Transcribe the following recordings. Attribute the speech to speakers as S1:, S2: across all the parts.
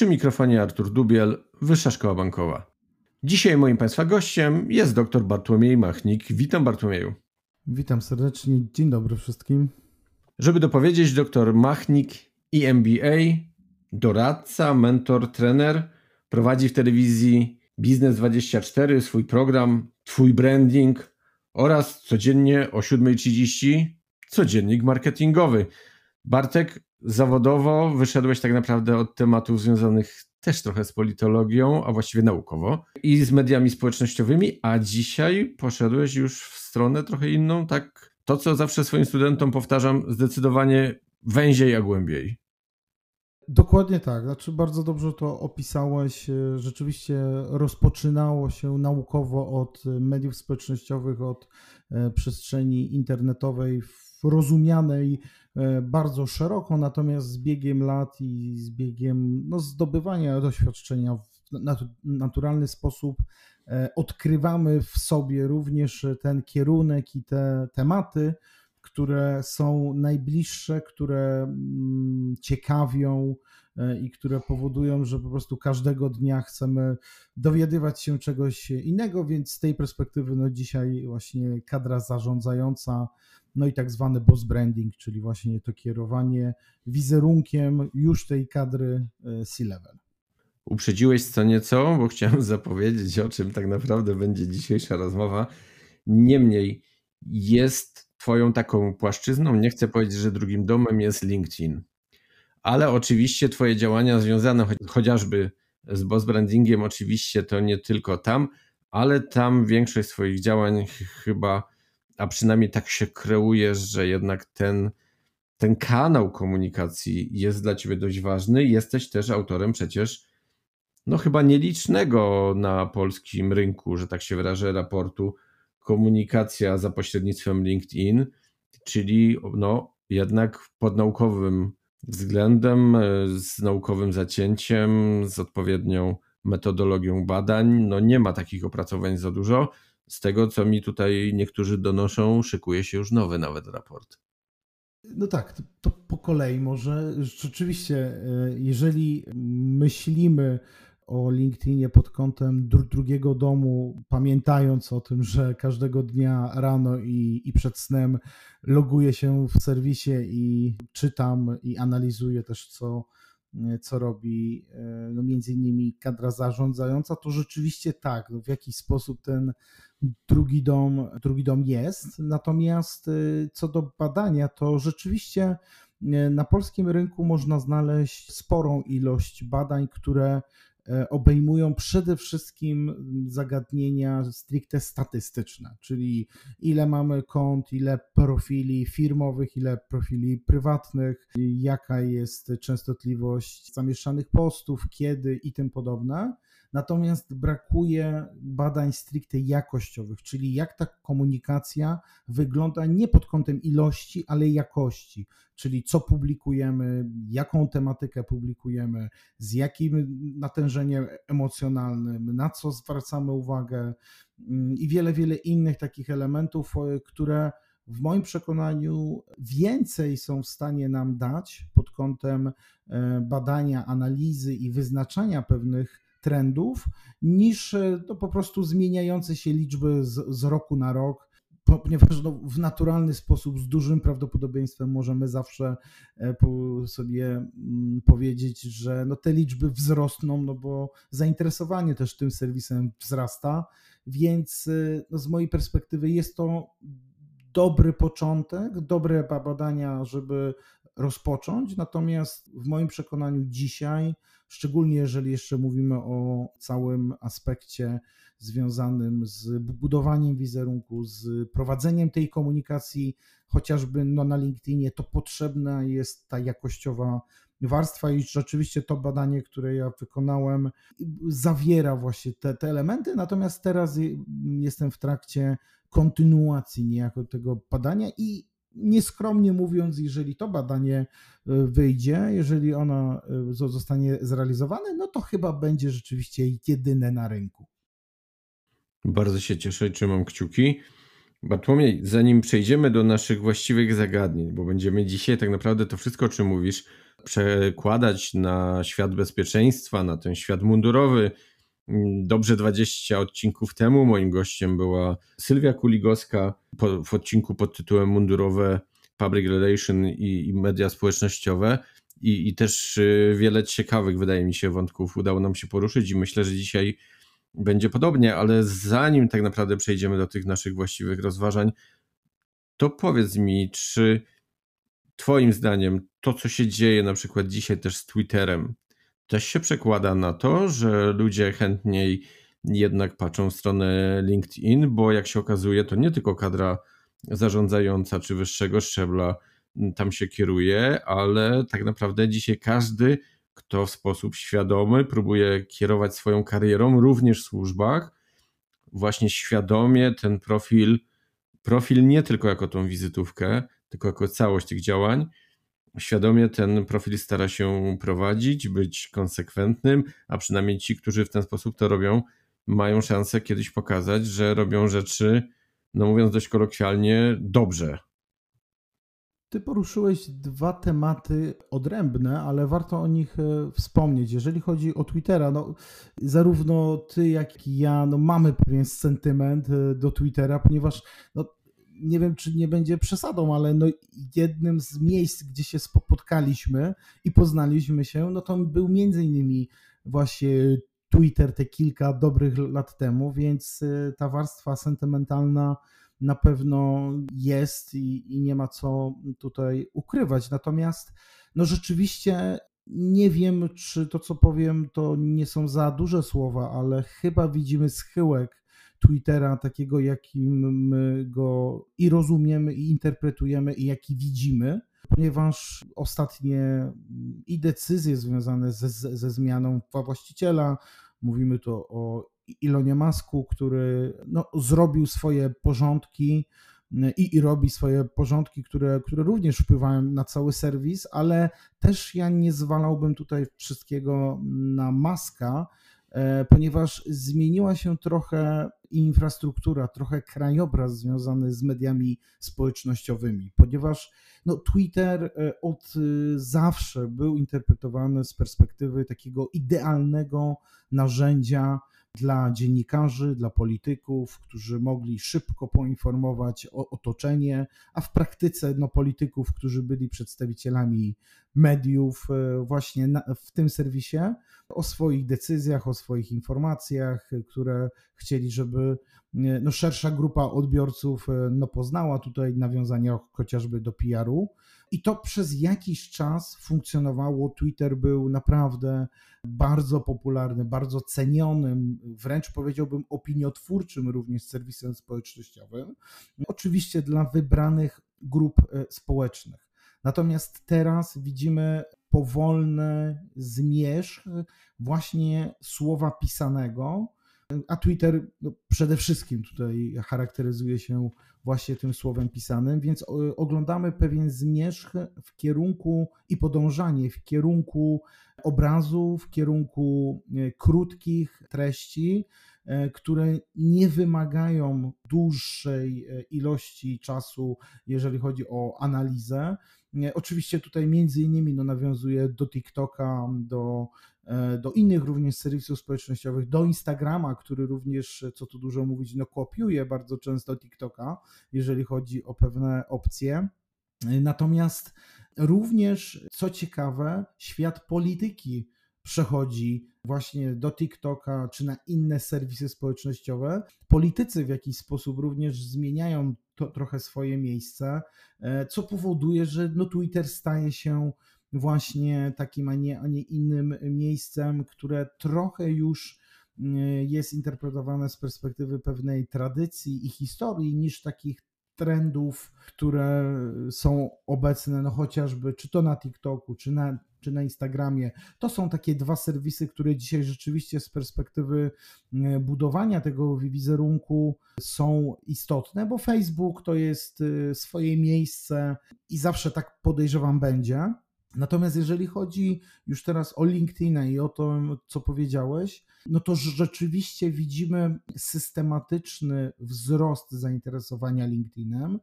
S1: Przy mikrofonie Artur Dubiel, Wyższa Szkoła Bankowa. Dzisiaj moim Państwa gościem jest dr Bartłomiej Machnik. Witam Bartłomieju.
S2: Witam serdecznie, dzień dobry wszystkim.
S1: Żeby dopowiedzieć, dr Machnik EMBA, doradca, mentor, trener, prowadzi w telewizji Biznes24 swój program Twój branding oraz codziennie o 7.30 codziennik marketingowy. Bartek, zawodowo wyszedłeś tak naprawdę od tematów związanych też trochę z politologią, a właściwie naukowo i z mediami społecznościowymi, a dzisiaj poszedłeś już w stronę trochę inną, tak to co zawsze swoim studentom powtarzam, zdecydowanie węziej, a głębiej.
S2: Dokładnie tak. Znaczy, bardzo dobrze to opisałeś. Rzeczywiście rozpoczynało się naukowo od mediów społecznościowych, od e, przestrzeni internetowej, rozumianej bardzo szeroko, natomiast z biegiem lat i z biegiem no, zdobywania doświadczenia w naturalny sposób e, odkrywamy w sobie również ten kierunek i te tematy, które są najbliższe, które mm, ciekawią e, i które powodują, że po prostu każdego dnia chcemy dowiadywać się czegoś innego, więc z tej perspektywy no dzisiaj właśnie kadra zarządzająca, no i tak zwany boss branding, czyli właśnie to kierowanie wizerunkiem już tej kadry e, C-level.
S1: Uprzedziłeś co nieco, bo chciałem zapowiedzieć, o czym tak naprawdę będzie dzisiejsza rozmowa. Niemniej jest Twoją taką płaszczyzną, nie chcę powiedzieć, że drugim domem jest LinkedIn, ale oczywiście Twoje działania związane chociażby z boss brandingiem, oczywiście to nie tylko tam, ale tam większość swoich działań chyba, a przynajmniej tak się kreuje, że jednak ten, ten kanał komunikacji jest dla Ciebie dość ważny. Jesteś też autorem przecież, no chyba nielicznego na polskim rynku, że tak się wyrażę, raportu komunikacja za pośrednictwem LinkedIn, czyli no, jednak pod naukowym względem, e, z naukowym zacięciem, z odpowiednią metodologią badań. No nie ma takich opracowań za dużo. Z tego, co mi tutaj niektórzy donoszą, szykuje się już nowy nawet raport.
S2: No tak, to, to po kolei może rzeczywiście, e, jeżeli myślimy o LinkedInie pod kątem dru drugiego domu, pamiętając o tym, że każdego dnia rano i, i przed snem loguję się w serwisie i czytam i analizuję też, co, co robi e, no między innymi kadra zarządzająca, to rzeczywiście tak, no w jakiś sposób ten drugi dom, drugi dom jest. Natomiast e, co do badania, to rzeczywiście e, na polskim rynku można znaleźć sporą ilość badań, które obejmują przede wszystkim zagadnienia stricte statystyczne, czyli ile mamy kont, ile profili firmowych, ile profili prywatnych, jaka jest częstotliwość zamieszczanych postów, kiedy i tym podobne. Natomiast brakuje badań stricte jakościowych, czyli jak ta komunikacja wygląda nie pod kątem ilości, ale jakości, czyli co publikujemy, jaką tematykę publikujemy, z jakim natężeniem emocjonalnym, na co zwracamy uwagę mm, i wiele, wiele innych takich elementów, e, które w moim przekonaniu więcej są w stanie nam dać pod kątem e, badania, analizy i wyznaczania pewnych trendów niż e, no, po prostu zmieniające się liczby z, z roku na rok ponieważ no, w naturalny sposób, z dużym prawdopodobieństwem możemy zawsze e, sobie mm, powiedzieć, że no, te liczby wzrosną, no bo zainteresowanie też tym serwisem wzrasta, więc e, no, z mojej perspektywy jest to dobry początek, dobre badania, żeby rozpocząć. Natomiast w moim przekonaniu dzisiaj, szczególnie jeżeli jeszcze mówimy o całym aspekcie związanym z budowaniem wizerunku, z prowadzeniem tej komunikacji, chociażby no, na LinkedInie, to potrzebna jest ta jakościowa warstwa i rzeczywiście to badanie, które ja wykonałem, zawiera właśnie te, te elementy, natomiast teraz jestem w trakcie kontynuacji niejako tego badania i nieskromnie mówiąc, jeżeli to badanie e, wyjdzie, jeżeli ono e, zostanie zrealizowane, no to chyba będzie rzeczywiście jedyne na rynku.
S1: Bardzo się cieszę trzymam kciuki. Bartłomiej, zanim przejdziemy do naszych właściwych zagadnień, bo będziemy dzisiaj tak naprawdę to wszystko, o czym mówisz, przekładać na świat bezpieczeństwa, na ten świat mundurowy. Dobrze 20 odcinków temu moim gościem była Sylwia Kuligowska w odcinku pod tytułem Mundurowe Public Relation i, i media społecznościowe. I, I też y, wiele ciekawych, wydaje mi się, wątków udało nam się poruszyć, i myślę, że dzisiaj będzie podobnie, ale zanim tak naprawdę przejdziemy do tych naszych właściwych rozważań, to powiedz mi, czy Twoim zdaniem to, co się dzieje na przykład dzisiaj też z Twitterem, też się przekłada na to, że ludzie chętniej jednak patrzą w stronę LinkedIn, bo jak się okazuje, to nie tylko kadra zarządzająca czy wyższego szczebla tam się kieruje, ale tak naprawdę dzisiaj każdy, kto w sposób świadomy próbuje kierować swoją karierą, również w służbach, właśnie świadomie ten profil, profil nie tylko jako tą wizytówkę, tylko jako całość tych działań, świadomie ten profil stara się prowadzić, być konsekwentnym, a przynajmniej ci, którzy w ten sposób to robią, mają szansę kiedyś pokazać, że robią rzeczy, no mówiąc dość kolokwialnie, dobrze.
S2: Ty poruszyłeś dwa tematy odrębne, ale warto o nich e, wspomnieć. Jeżeli chodzi o Twittera, no, zarówno ty, jak i ja no, mamy pewien sentyment e, do Twittera, ponieważ no, nie wiem, czy nie będzie przesadą, ale no jednym z miejsc, gdzie się spotkaliśmy i poznaliśmy się, no to był między innymi właśnie Twitter te kilka dobrych lat temu, więc y, ta warstwa sentymentalna na pewno jest i, i nie ma co tutaj ukrywać. Natomiast no rzeczywiście nie wiem, czy to, co powiem, to nie są za duże słowa, ale chyba widzimy schyłek Twittera takiego, jakim my go i rozumiemy, i interpretujemy, i jaki widzimy, ponieważ ostatnie i decyzje związane ze, ze zmianą właściciela, mówimy tu o Ilonie Masku, który no, zrobił swoje porządki i, i, robi swoje porządki, które, które również wpływają na cały serwis, ale też ja nie zwalałbym tutaj wszystkiego na Maska, ponieważ zmieniła się trochę infrastruktura, trochę krajobraz związany z mediami społecznościowymi, ponieważ no, Twitter e, od e, zawsze był interpretowany z perspektywy takiego idealnego narzędzia dla dziennikarzy, dla polityków, którzy mogli szybko poinformować o otoczenie, a w praktyce no, polityków, którzy byli przedstawicielami mediów właśnie na, w tym serwisie, o swoich decyzjach, o swoich informacjach, które chcieli, żeby no, szersza grupa odbiorców no, poznała tutaj nawiązania chociażby do PR-u. I to przez jakiś czas funkcjonowało. Twitter był naprawdę bardzo popularny, bardzo cenionym, wręcz powiedziałbym opiniotwórczym również serwisem społecznościowym. Oczywiście dla wybranych grup e, społecznych. Natomiast teraz widzimy powolny zmierzch właśnie słowa pisanego, a Twitter no, przede wszystkim tutaj charakteryzuje się właśnie tym słowem pisanym, więc oglądamy pewien zmierzch w kierunku i podążanie w kierunku obrazu, w kierunku e, krótkich treści, e, które nie wymagają dłuższej ilości czasu, jeżeli chodzi o analizę. Oczywiście tutaj między innymi no, nawiązuje do TikToka, do do innych również serwisów społecznościowych, do Instagrama, który również, co tu dużo mówić, no kopiuje bardzo często TikToka, jeżeli chodzi o pewne opcje. Natomiast również, co ciekawe, świat polityki przechodzi właśnie do TikToka czy na inne serwisy społecznościowe. Politycy w jakiś sposób również zmieniają to, trochę swoje miejsce, e, co powoduje, że no Twitter staje się właśnie takim, a nie, a nie innym miejscem, które trochę już e, jest interpretowane z perspektywy pewnej tradycji i historii niż takich trendów, które są obecne, no chociażby czy to na TikToku, czy na, czy na Instagramie. To są takie dwa serwisy, które dzisiaj rzeczywiście z perspektywy e, budowania tego wizerunku są istotne, bo Facebook to jest e, swoje miejsce i zawsze tak podejrzewam będzie. Natomiast jeżeli chodzi już teraz o LinkedIna i o to, co powiedziałeś, no to rzeczywiście widzimy systematyczny wzrost zainteresowania LinkedInem.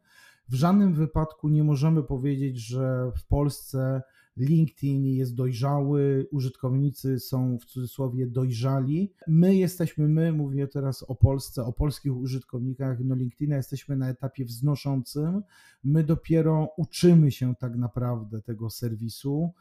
S2: W żadnym wypadku nie możemy powiedzieć, że w Polsce LinkedIn jest dojrzały, użytkownicy są w cudzysłowie dojrzali. My jesteśmy, my mówię teraz o Polsce, o polskich użytkownikach no LinkedIna, jesteśmy na etapie wznoszącym. My dopiero uczymy się tak naprawdę tego serwisu.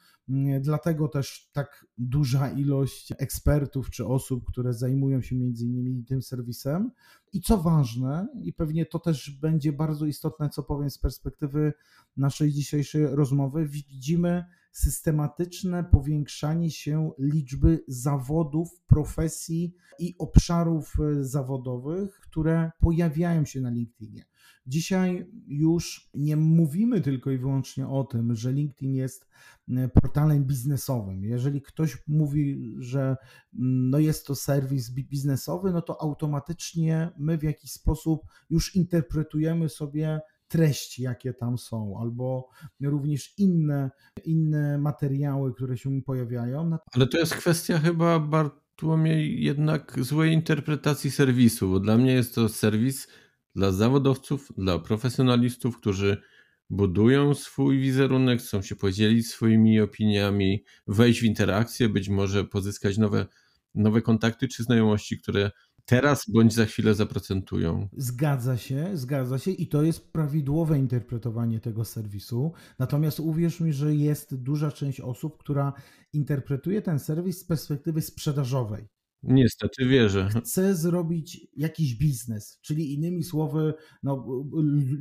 S2: Dlatego też tak duża ilość ekspertów czy osób, które zajmują się między innymi tym serwisem. I co ważne, i pewnie to też będzie bardzo istotne, co powiem z perspektywy naszej dzisiejszej rozmowy, widzimy systematyczne powiększanie się liczby zawodów, profesji i obszarów e, zawodowych, które pojawiają się na LinkedInie. Dzisiaj już nie mówimy tylko i wyłącznie o tym, że LinkedIn jest e, portalem biznesowym. Jeżeli ktoś mówi, że mm, no jest to serwis biznesowy, no to automatycznie my w jakiś sposób już interpretujemy sobie treści, jakie tam są, albo również inne, inne materiały, które się pojawiają.
S1: Ale to jest kwestia chyba Bartłomiej jednak złej interpretacji serwisu, bo dla mnie jest to serwis dla zawodowców, dla profesjonalistów, którzy budują swój wizerunek, chcą się podzielić swoimi opiniami, wejść w interakcję, być może pozyskać nowe, nowe kontakty czy znajomości, które teraz bądź za chwilę zaprocentują.
S2: Zgadza się, zgadza się i to jest prawidłowe interpretowanie tego serwisu. Natomiast uwierz mi, że jest duża część osób, która interpretuje ten serwis z perspektywy sprzedażowej.
S1: Niestety wierzę.
S2: Chcę zrobić jakiś biznes, czyli innymi słowy, no,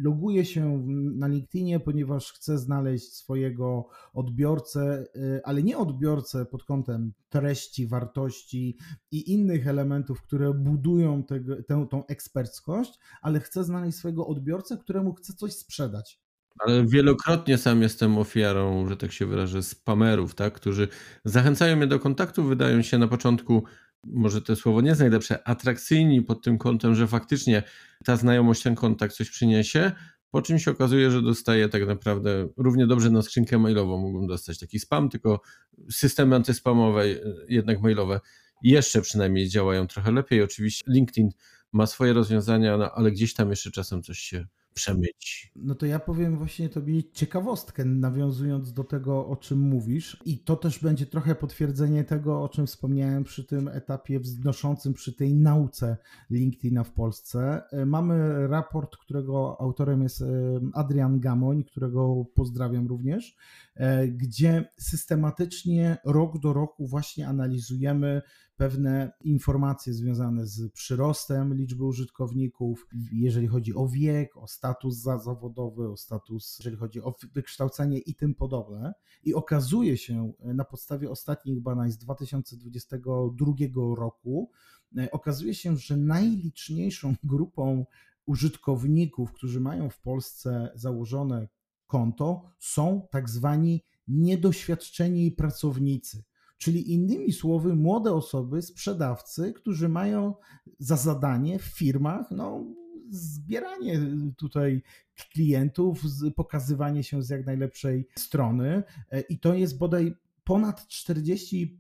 S2: loguję się na LinkedInie, ponieważ chcę znaleźć swojego odbiorcę, y, ale nie odbiorcę pod kątem treści, wartości i innych elementów, które budują tego, tę, tą eksperckość, ale chcę znaleźć swojego odbiorcę, któremu chcę coś sprzedać.
S1: Ale wielokrotnie sam jestem ofiarą, że tak się wyrażę, spamerów, tak, którzy zachęcają mnie do kontaktu, wydają się na początku może to słowo nie jest najlepsze, atrakcyjni pod tym kątem, że faktycznie ta znajomość, ten kontakt coś przyniesie, po czym się okazuje, że dostaje tak naprawdę równie dobrze na skrzynkę mailową. Mógłbym dostać taki spam, tylko systemy antyspamowe, jednak mailowe, jeszcze przynajmniej działają trochę lepiej. Oczywiście LinkedIn ma swoje rozwiązania, no, ale gdzieś tam jeszcze czasem coś się przemyć.
S2: No to ja powiem właśnie tobie ciekawostkę, nawiązując do tego, o czym mówisz. I to też będzie trochę potwierdzenie tego, o czym wspomniałem przy tym etapie wznoszącym, przy tej nauce LinkedIna w Polsce. E, mamy raport, którego autorem jest e, Adrian Gamoń, którego pozdrawiam również, e, gdzie systematycznie rok do roku właśnie analizujemy pewne informacje związane z przyrostem liczby użytkowników, jeżeli chodzi o wiek, o status zawodowy, o status, jeżeli chodzi o wykształcenie i tym podobne. I okazuje się na podstawie ostatnich badań z 2022 roku, e, okazuje się, że najliczniejszą grupą użytkowników, którzy mają w Polsce założone konto, są tak zwani niedoświadczeni pracownicy. Czyli innymi słowy, młode osoby, sprzedawcy, którzy mają za zadanie w firmach no, zbieranie tutaj klientów, pokazywanie się z jak najlepszej strony. E, I to jest bodaj ponad 40%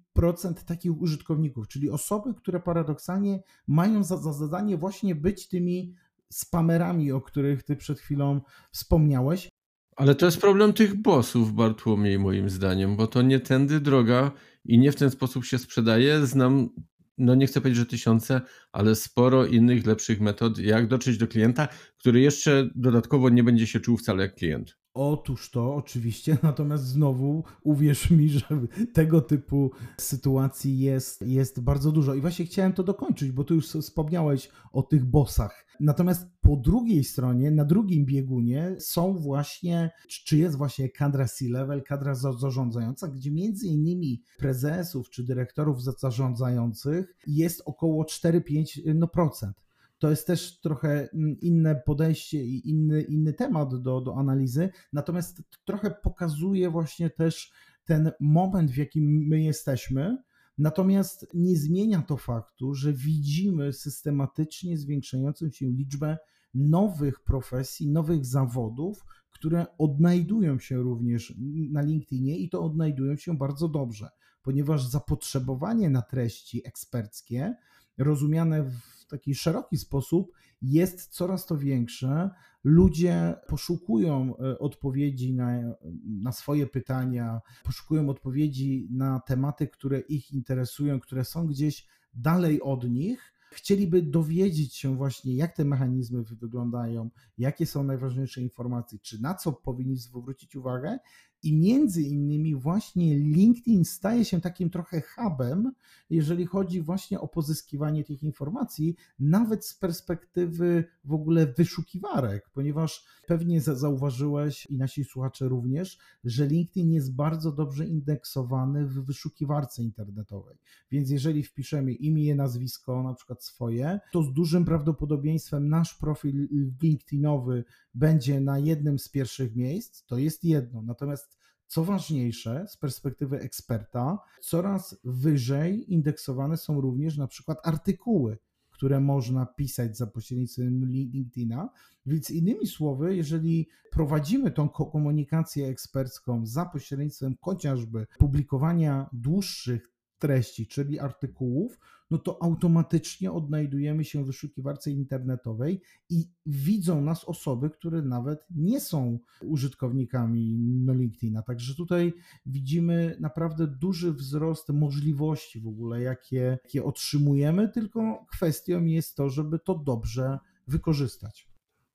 S2: takich użytkowników, czyli osoby, które paradoksalnie mają za, za zadanie właśnie być tymi spamerami, o których ty przed chwilą wspomniałeś.
S1: Ale to jest problem tych bossów, Bartłomiej, moim zdaniem, bo to nie tędy droga i nie w ten sposób się sprzedaje. Znam, no nie chcę powiedzieć, że tysiące, ale sporo innych, lepszych metod, jak dotrzeć do klienta, który jeszcze dodatkowo nie będzie się czuł wcale jak klient.
S2: Otóż to oczywiście, natomiast znowu uwierz mi, że tego typu sytuacji jest, jest bardzo dużo. I właśnie chciałem to dokończyć, bo tu już wspomniałeś o tych bossach. Natomiast po drugiej stronie, na drugim biegunie są właśnie, czy jest właśnie kadra C-level, kadra zarządzająca, gdzie między innymi prezesów czy dyrektorów zarządzających jest około 4-5%. No, procent to jest też trochę inne podejście i inny, inny temat do, do analizy, natomiast trochę pokazuje właśnie też ten moment, w jakim my jesteśmy. Natomiast nie zmienia to faktu, że widzimy systematycznie zwiększającą się liczbę nowych profesji, nowych zawodów, które odnajdują się również na LinkedInie i to odnajdują się bardzo dobrze, ponieważ zapotrzebowanie na treści eksperckie, rozumiane w w taki szeroki sposób jest coraz to większe. Ludzie poszukują e, odpowiedzi na, na swoje pytania, poszukują odpowiedzi na tematy, które ich interesują, które są gdzieś dalej od nich chcieliby dowiedzieć się właśnie, jak te mechanizmy wyglądają, jakie są najważniejsze informacje, czy na co powinni zwrócić uwagę, i między innymi właśnie LinkedIn staje się takim trochę hubem, jeżeli chodzi właśnie o pozyskiwanie tych informacji, nawet z perspektywy w ogóle wyszukiwarek, ponieważ pewnie zauważyłeś i nasi słuchacze również, że LinkedIn jest bardzo dobrze indeksowany w wyszukiwarce internetowej. Więc jeżeli wpiszemy imię, nazwisko, na przykład swoje, to z dużym prawdopodobieństwem nasz profil LinkedInowy będzie na jednym z pierwszych miejsc, to jest jedno. Natomiast co ważniejsze, z perspektywy eksperta, coraz wyżej indeksowane są również na przykład artykuły, które można pisać za pośrednictwem LinkedIna. Więc innymi słowy, jeżeli prowadzimy tą komunikację ekspercką za pośrednictwem chociażby publikowania dłuższych treści, czyli artykułów, no to automatycznie odnajdujemy się w wyszukiwarce internetowej i widzą nas osoby, które nawet nie są użytkownikami no LinkedIna. Także tutaj widzimy naprawdę duży wzrost możliwości w ogóle, jakie, jakie otrzymujemy, tylko kwestią jest to, żeby to dobrze wykorzystać.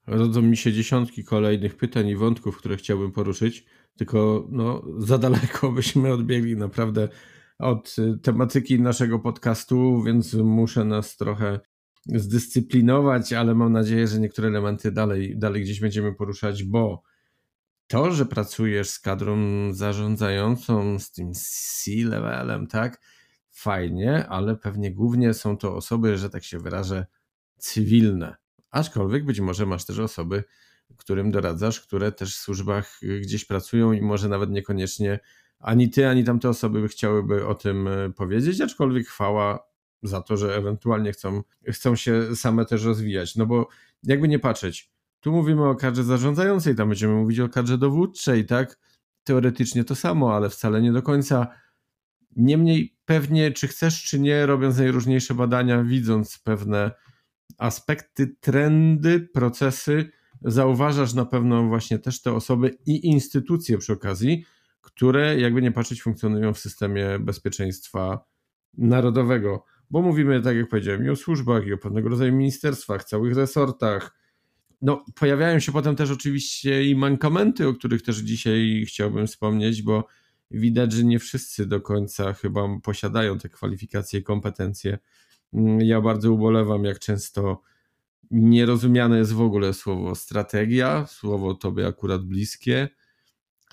S1: Rodzą mi się dziesiątki kolejnych pytań i wątków, które chciałbym poruszyć, tylko no, za daleko byśmy odbiegli naprawdę od y, tematyki naszego podcastu, więc muszę nas trochę zdyscyplinować, ale mam nadzieję, że niektóre elementy dalej, dalej gdzieś będziemy poruszać, bo to, że pracujesz z kadrą zarządzającą, z tym C-levelem, tak, fajnie, ale pewnie głównie są to osoby, że tak się wyrażę, cywilne. Aczkolwiek być może masz też osoby, którym doradzasz, które też w służbach gdzieś pracują i może nawet niekoniecznie ani ty, ani tamte osoby chciałyby o tym e, powiedzieć, aczkolwiek chwała za to, że ewentualnie chcą, chcą się same też rozwijać. No bo jakby nie patrzeć, tu mówimy o kadrze zarządzającej, tam będziemy mówić o kadrze dowódczej, tak? Teoretycznie to samo, ale wcale nie do końca. Niemniej pewnie, czy chcesz, czy nie, robiąc najróżniejsze badania, widząc pewne aspekty, trendy, procesy, zauważasz na pewno właśnie też te osoby i instytucje przy okazji, które jakby nie patrzeć funkcjonują w systemie bezpieczeństwa narodowego. Bo mówimy, tak jak powiedziałem, i o służbach, i o pewnego rodzaju ministerstwach, całych resortach. No, pojawiają się potem też oczywiście i mankamenty, o których też dzisiaj chciałbym wspomnieć, bo widać, że nie wszyscy do końca chyba posiadają te kwalifikacje i kompetencje. Ja bardzo ubolewam, jak często nierozumiane jest w ogóle słowo strategia, słowo tobie akurat bliskie,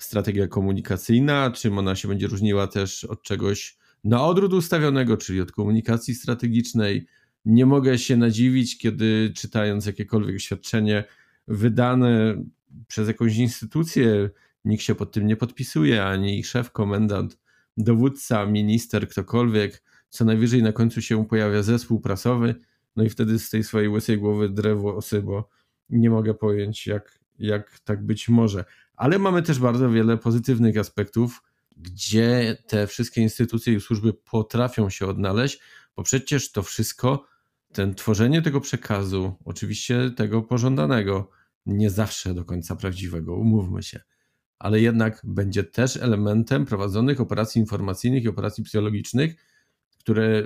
S1: strategia komunikacyjna, czym ona się będzie różniła też od czegoś na odwrót ustawionego, czyli od komunikacji strategicznej. Nie mogę się nadziwić, kiedy czytając jakiekolwiek oświadczenie wydane przez jakąś instytucję, nikt się pod tym nie podpisuje, ani szef, komendant, dowódca, minister, ktokolwiek. Co najwyżej na końcu się pojawia zespół prasowy, no i wtedy z tej swojej łysej głowy drewo osy, bo nie mogę pojąć, jak, jak tak być może ale mamy też bardzo wiele pozytywnych aspektów, gdzie te wszystkie instytucje i służby potrafią się odnaleźć, bo przecież to wszystko, ten tworzenie tego przekazu, oczywiście tego pożądanego, nie zawsze do końca prawdziwego, umówmy się, ale jednak będzie też elementem prowadzonych operacji informacyjnych i operacji psychologicznych, które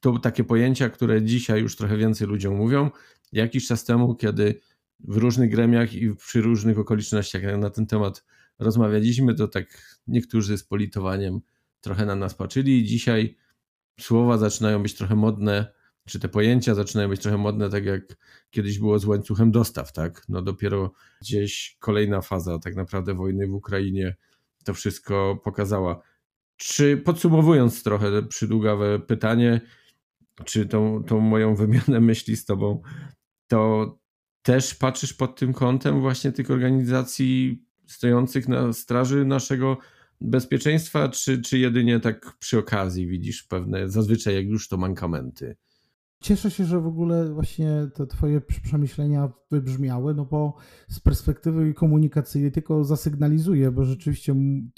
S1: to takie pojęcia, które dzisiaj już trochę więcej ludziom mówią. Jakiś czas temu, kiedy w różnych gremiach i przy różnych okolicznościach na ten temat rozmawialiśmy, to tak niektórzy z politowaniem trochę na nas patrzyli i dzisiaj słowa zaczynają być trochę modne, czy te pojęcia zaczynają być trochę modne, tak jak kiedyś było z łańcuchem dostaw, tak? No dopiero gdzieś kolejna faza tak naprawdę wojny w Ukrainie to wszystko pokazała. Czy podsumowując trochę przydługawe pytanie, czy tą, tą moją wymianę myśli z tobą, to też patrzysz pod tym kątem właśnie tych organizacji stojących na straży naszego bezpieczeństwa, czy, czy jedynie tak przy okazji widzisz pewne, zazwyczaj jak już to mankamenty?
S2: Cieszę się, że w ogóle właśnie te Twoje przemyślenia wybrzmiały, no bo z perspektywy komunikacyjnej tylko zasygnalizuję, bo rzeczywiście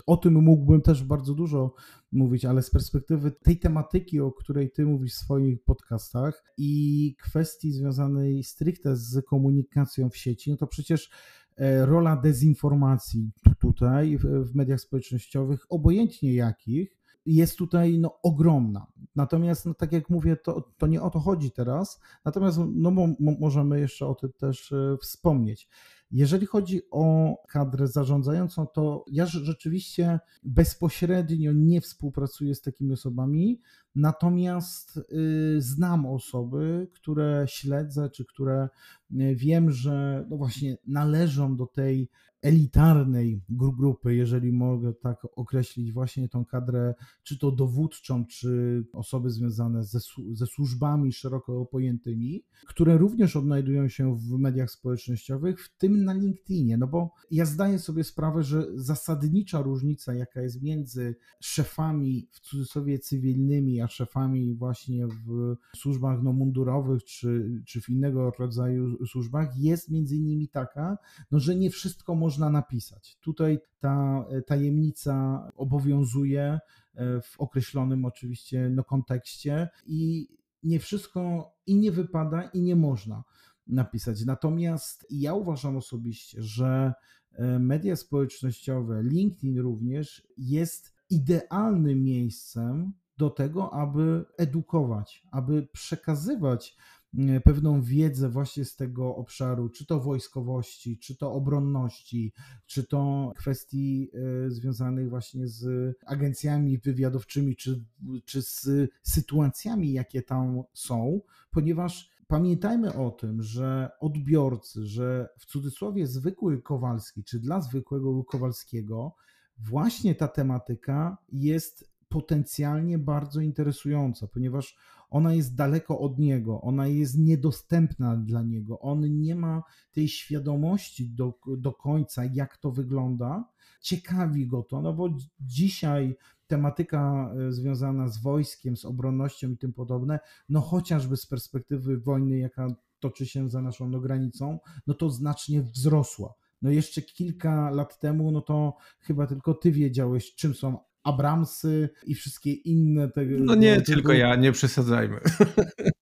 S2: o tym mógłbym też bardzo dużo mówić, ale z perspektywy tej tematyki, o której Ty mówisz w swoich podcastach i kwestii związanej stricte z komunikacją w sieci, no to przecież e, rola dezinformacji tutaj w mediach społecznościowych, obojętnie jakich, jest tutaj no, ogromna. Natomiast, no, tak jak mówię, to, to nie o to chodzi teraz. Natomiast no, mo, możemy jeszcze o tym też e, wspomnieć. Jeżeli chodzi o kadrę zarządzającą, to ja rzeczywiście bezpośrednio nie współpracuję z takimi osobami, natomiast y, znam osoby, które śledzę, czy które y, wiem, że no właśnie należą do tej elitarnej grupy, jeżeli mogę tak określić właśnie tą kadrę, czy to dowódczą, czy osoby związane ze, ze służbami szeroko pojętymi, które również odnajdują się w mediach społecznościowych, w tym na LinkedInie, no bo ja zdaję sobie sprawę, że zasadnicza różnica, jaka jest między szefami w cudzysłowie cywilnymi, a szefami właśnie w służbach no, mundurowych, czy, czy w innego rodzaju służbach, jest między innymi taka, no, że nie wszystko można napisać. Tutaj ta e, tajemnica obowiązuje e, w określonym oczywiście no, kontekście i nie wszystko i nie wypada i nie można napisać. Natomiast ja uważam osobiście, że e, media społecznościowe, LinkedIn również jest idealnym miejscem do tego, aby edukować, aby przekazywać E, pewną wiedzę właśnie z tego obszaru, czy to wojskowości, czy to obronności, czy to kwestii e, związanych właśnie z agencjami wywiadowczymi, czy, czy z sytuacjami, jakie tam są, ponieważ pamiętajmy o tym, że odbiorcy, że w cudzysłowie zwykły Kowalski, czy dla zwykłego Kowalskiego, właśnie ta tematyka jest potencjalnie bardzo interesująca, ponieważ ona jest daleko od niego, ona jest niedostępna dla niego, on nie ma tej świadomości do, do końca, jak to wygląda. Ciekawi go to, no bo dzisiaj tematyka e, związana z wojskiem, z obronnością i tym podobne, no chociażby z perspektywy wojny, jaka toczy się za naszą no, granicą, no to znacznie wzrosła. No jeszcze kilka lat temu, no to chyba tylko ty wiedziałeś, czym są Abramsy i wszystkie inne tego.
S1: No nie, tylko ja, nie przesadzajmy.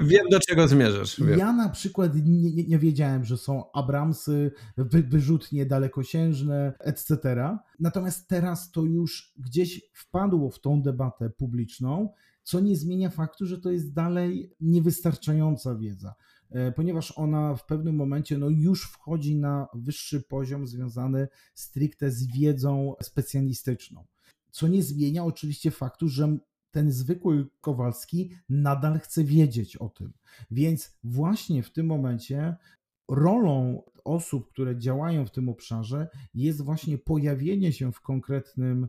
S1: Wiem, do czego zmierzasz. Wiem.
S2: Ja na przykład nie, nie, nie, wiedziałem, że są Abramsy, wy, wyrzutnie dalekosiężne, etc. Natomiast teraz to już gdzieś wpadło w tą debatę publiczną, co nie zmienia faktu, że to jest dalej niewystarczająca wiedza e, ponieważ ona w pewnym momencie no, już wchodzi na wyższy poziom związany stricte z wiedzą specjalistyczną co nie zmienia oczywiście faktu, że ten zwykły Kowalski nadal chce wiedzieć o tym. Więc właśnie w tym momencie rolą osób, które działają w tym obszarze jest właśnie pojawienie się w konkretnym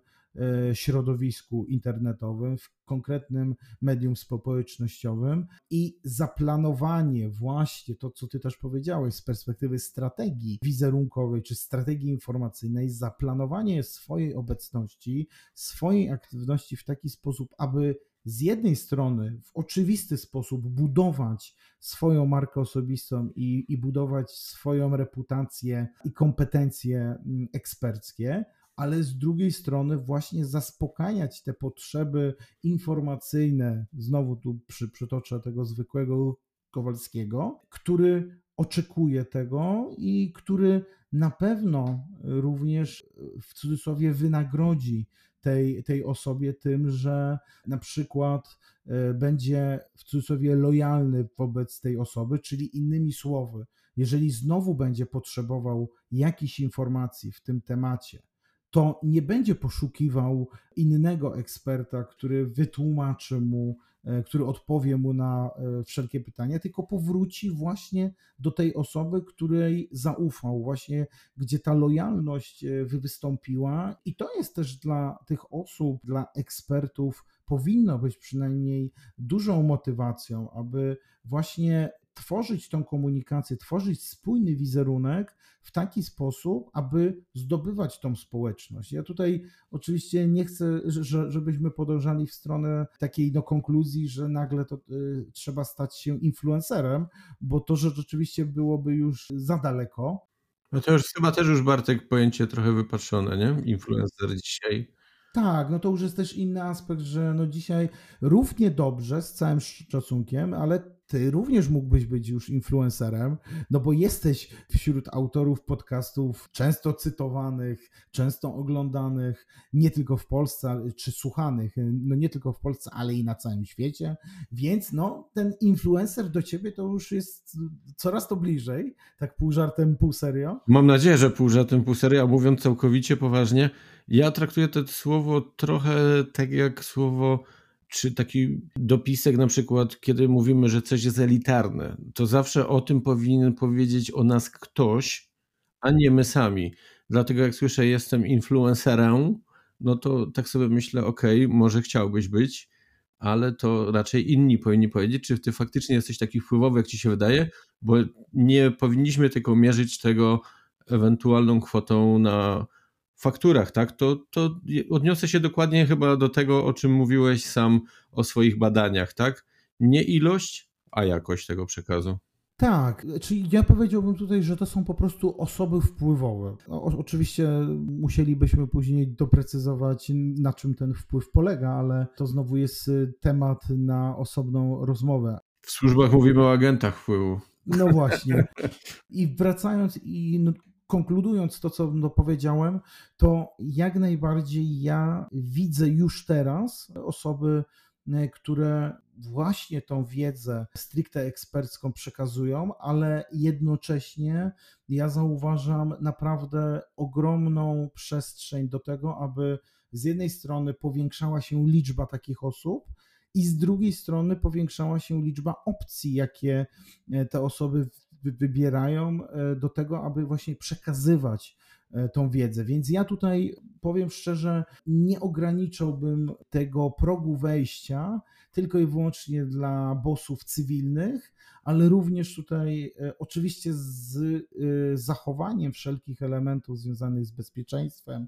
S2: środowisku internetowym, w konkretnym medium społecznościowym. I zaplanowanie właśnie to, co ty też powiedziałeś z perspektywy strategii wizerunkowej czy strategii informacyjnej, zaplanowanie swojej obecności, swojej aktywności w taki sposób, aby z jednej strony w oczywisty sposób budować swoją markę osobistą i, i budować swoją reputację i kompetencje mm, eksperckie, ale z drugiej strony właśnie zaspokajać te potrzeby informacyjne, znowu tu przy, przytoczę tego zwykłego Kowalskiego, który oczekuje tego i który na pewno również w cudzysłowie wynagrodzi tej, tej osobie tym, że na przykład e, będzie w cudzysłowie lojalny wobec tej osoby, czyli innymi słowy, jeżeli znowu będzie potrzebował jakichś informacji w tym temacie, to nie będzie poszukiwał innego eksperta, który wytłumaczy mu, e, który odpowie mu na e, wszelkie pytania, tylko powróci właśnie do tej osoby, której zaufał, właśnie gdzie ta lojalność e, wystąpiła. I to jest też dla tych osób, dla ekspertów, powinno być przynajmniej dużą motywacją, aby właśnie tworzyć tą komunikację, tworzyć spójny wizerunek w taki sposób, aby zdobywać tą społeczność. Ja tutaj oczywiście nie chcę, żebyśmy podążali w stronę takiej no, konkluzji, że nagle to y, trzeba stać się influencerem, bo to, że rzeczywiście byłoby już za daleko.
S1: No to już chyba też już Bartek pojęcie trochę wypatrzone, nie? Influencer dzisiaj.
S2: Tak, no to już jest też inny aspekt, że no dzisiaj równie dobrze, z całym szacunkiem, ale ty również mógłbyś być już influencerem, no bo jesteś wśród autorów podcastów często cytowanych, często oglądanych, nie tylko w Polsce, czy słuchanych, no nie tylko w Polsce, ale i na całym świecie, więc no ten influencer do ciebie to już jest coraz to bliżej, tak pół żartem, pół serio.
S1: Mam nadzieję, że pół żartem, pół serio, a mówiąc całkowicie poważnie, ja traktuję to słowo trochę tak jak słowo czy taki dopisek na przykład, kiedy mówimy, że coś jest elitarne, to zawsze o tym powinien powiedzieć o nas ktoś, a nie my sami. Dlatego jak słyszę jestem influencerem, no to tak sobie myślę, ok, może chciałbyś być, ale to raczej inni powinni powiedzieć, czy ty faktycznie jesteś taki wpływowy, jak ci się wydaje, bo nie powinniśmy tylko mierzyć tego ewentualną kwotą na fakturach, tak, to, to odniosę się dokładnie chyba do tego, o czym mówiłeś sam o swoich badaniach, tak? Nie ilość, a jakość tego przekazu.
S2: Tak, czyli ja powiedziałbym tutaj, że to są po prostu osoby wpływowe. O, oczywiście musielibyśmy później doprecyzować, na czym ten wpływ polega, ale to znowu jest y, temat na osobną rozmowę.
S1: W służbach mówimy o agentach wpływu.
S2: No właśnie. I wracając i no, konkludując to, co no powiedziałem, to jak najbardziej ja widzę już teraz osoby, e, które właśnie tą wiedzę stricte ekspercką przekazują, ale jednocześnie ja zauważam naprawdę ogromną przestrzeń do tego, aby z jednej strony powiększała się liczba takich osób, i z drugiej strony powiększała się liczba opcji, jakie e, te osoby wybierają e, do tego, aby właśnie przekazywać e, tą wiedzę. Więc ja tutaj powiem szczerze, nie ograniczałbym tego progu wejścia tylko i wyłącznie dla bossów cywilnych, ale również tutaj e, oczywiście z zachowaniem wszelkich elementów związanych z bezpieczeństwem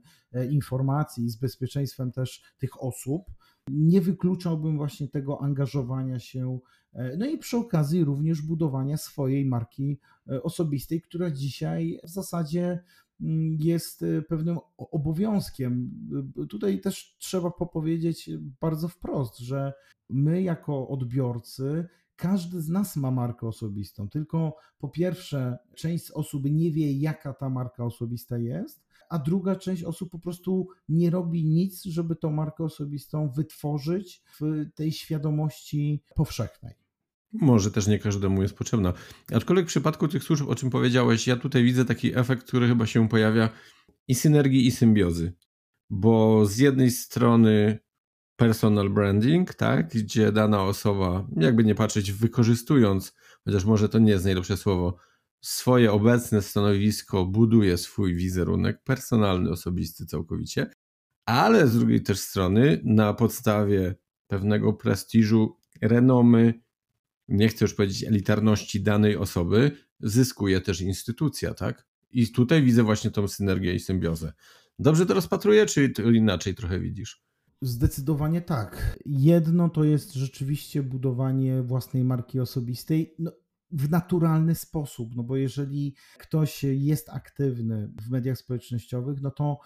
S2: informacji i z bezpieczeństwem też tych osób. Nie wykluczałbym właśnie tego angażowania się no i przy okazji również budowania swojej marki e, osobistej, która dzisiaj w zasadzie mm, jest e, pewnym obowiązkiem. Tutaj też trzeba popowiedzieć bardzo wprost, że my jako odbiorcy każdy z nas ma markę osobistą, tylko po pierwsze, część osób nie wie, jaka ta marka osobista jest, a druga część osób po prostu nie robi nic, żeby tą markę osobistą wytworzyć w tej świadomości powszechnej.
S1: Może też nie każdemu jest potrzebna. Aczkolwiek w przypadku tych służb, o czym powiedziałeś, ja tutaj widzę taki efekt, który chyba się pojawia i synergii, i symbiozy. Bo z jednej strony personal branding, tak, gdzie dana osoba, jakby nie patrzeć, wykorzystując, chociaż może to nie jest najlepsze słowo, swoje obecne stanowisko, buduje swój wizerunek personalny, osobisty całkowicie, ale z drugiej też strony na podstawie pewnego prestiżu, renomy, nie chcę już powiedzieć elitarności danej osoby, zyskuje też instytucja, tak? I tutaj widzę właśnie tą synergię i symbiozę. Dobrze to rozpatruję, czy inaczej trochę widzisz?
S2: Zdecydowanie tak. Jedno to jest rzeczywiście budowanie własnej marki osobistej. No, w naturalny sposób, no bo jeżeli ktoś jest aktywny w mediach społecznościowych, no to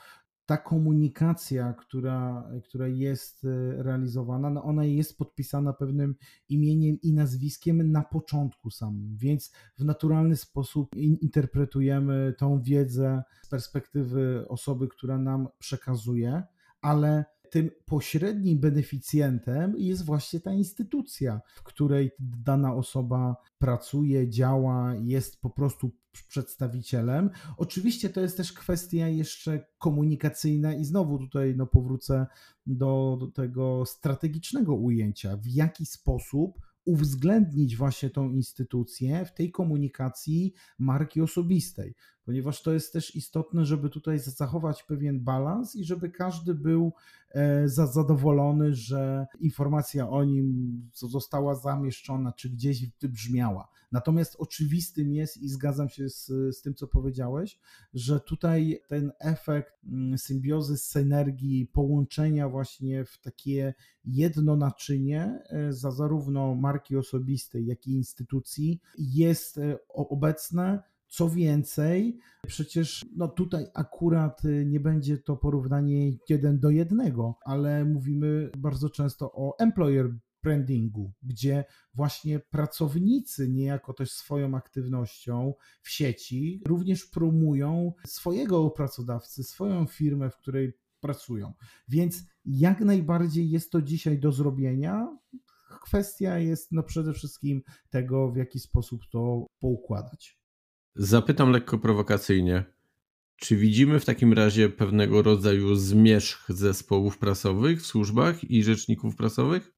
S2: ta komunikacja, która, która jest e, realizowana, no ona jest podpisana pewnym imieniem i nazwiskiem na początku samym, więc w naturalny sposób interpretujemy tą wiedzę z perspektywy osoby, która nam przekazuje, ale tym pośrednim beneficjentem jest właśnie ta instytucja, w której dana osoba pracuje, działa, jest po prostu przedstawicielem. Oczywiście to jest też kwestia jeszcze komunikacyjna i znowu tutaj no, powrócę do, do tego strategicznego ujęcia, w jaki sposób uwzględnić właśnie tą instytucję w tej komunikacji marki osobistej, ponieważ to jest też istotne, żeby tutaj zachować pewien balans i żeby każdy był e, zadowolony, że informacja o nim została zamieszczona, czy gdzieś brzmiała. Natomiast oczywistym jest i zgadzam się z, z tym, co powiedziałeś, że tutaj ten efekt mm, symbiozy, synergii, połączenia właśnie w takie jedno naczynie e, za zarówno marki osobistej, jak i instytucji jest e, obecne. Co więcej, przecież no tutaj akurat e, nie będzie to porównanie jeden do jednego, ale mówimy bardzo często o employer brandingu, gdzie właśnie pracownicy niejako też swoją aktywnością w sieci również promują swojego pracodawcy, swoją firmę, w której pracują. Więc jak najbardziej jest to dzisiaj do zrobienia. Kwestia jest no przede wszystkim tego, w jaki sposób to poukładać.
S1: Zapytam lekko prowokacyjnie. Czy widzimy w takim razie pewnego rodzaju zmierzch zespołów prasowych w służbach i rzeczników prasowych?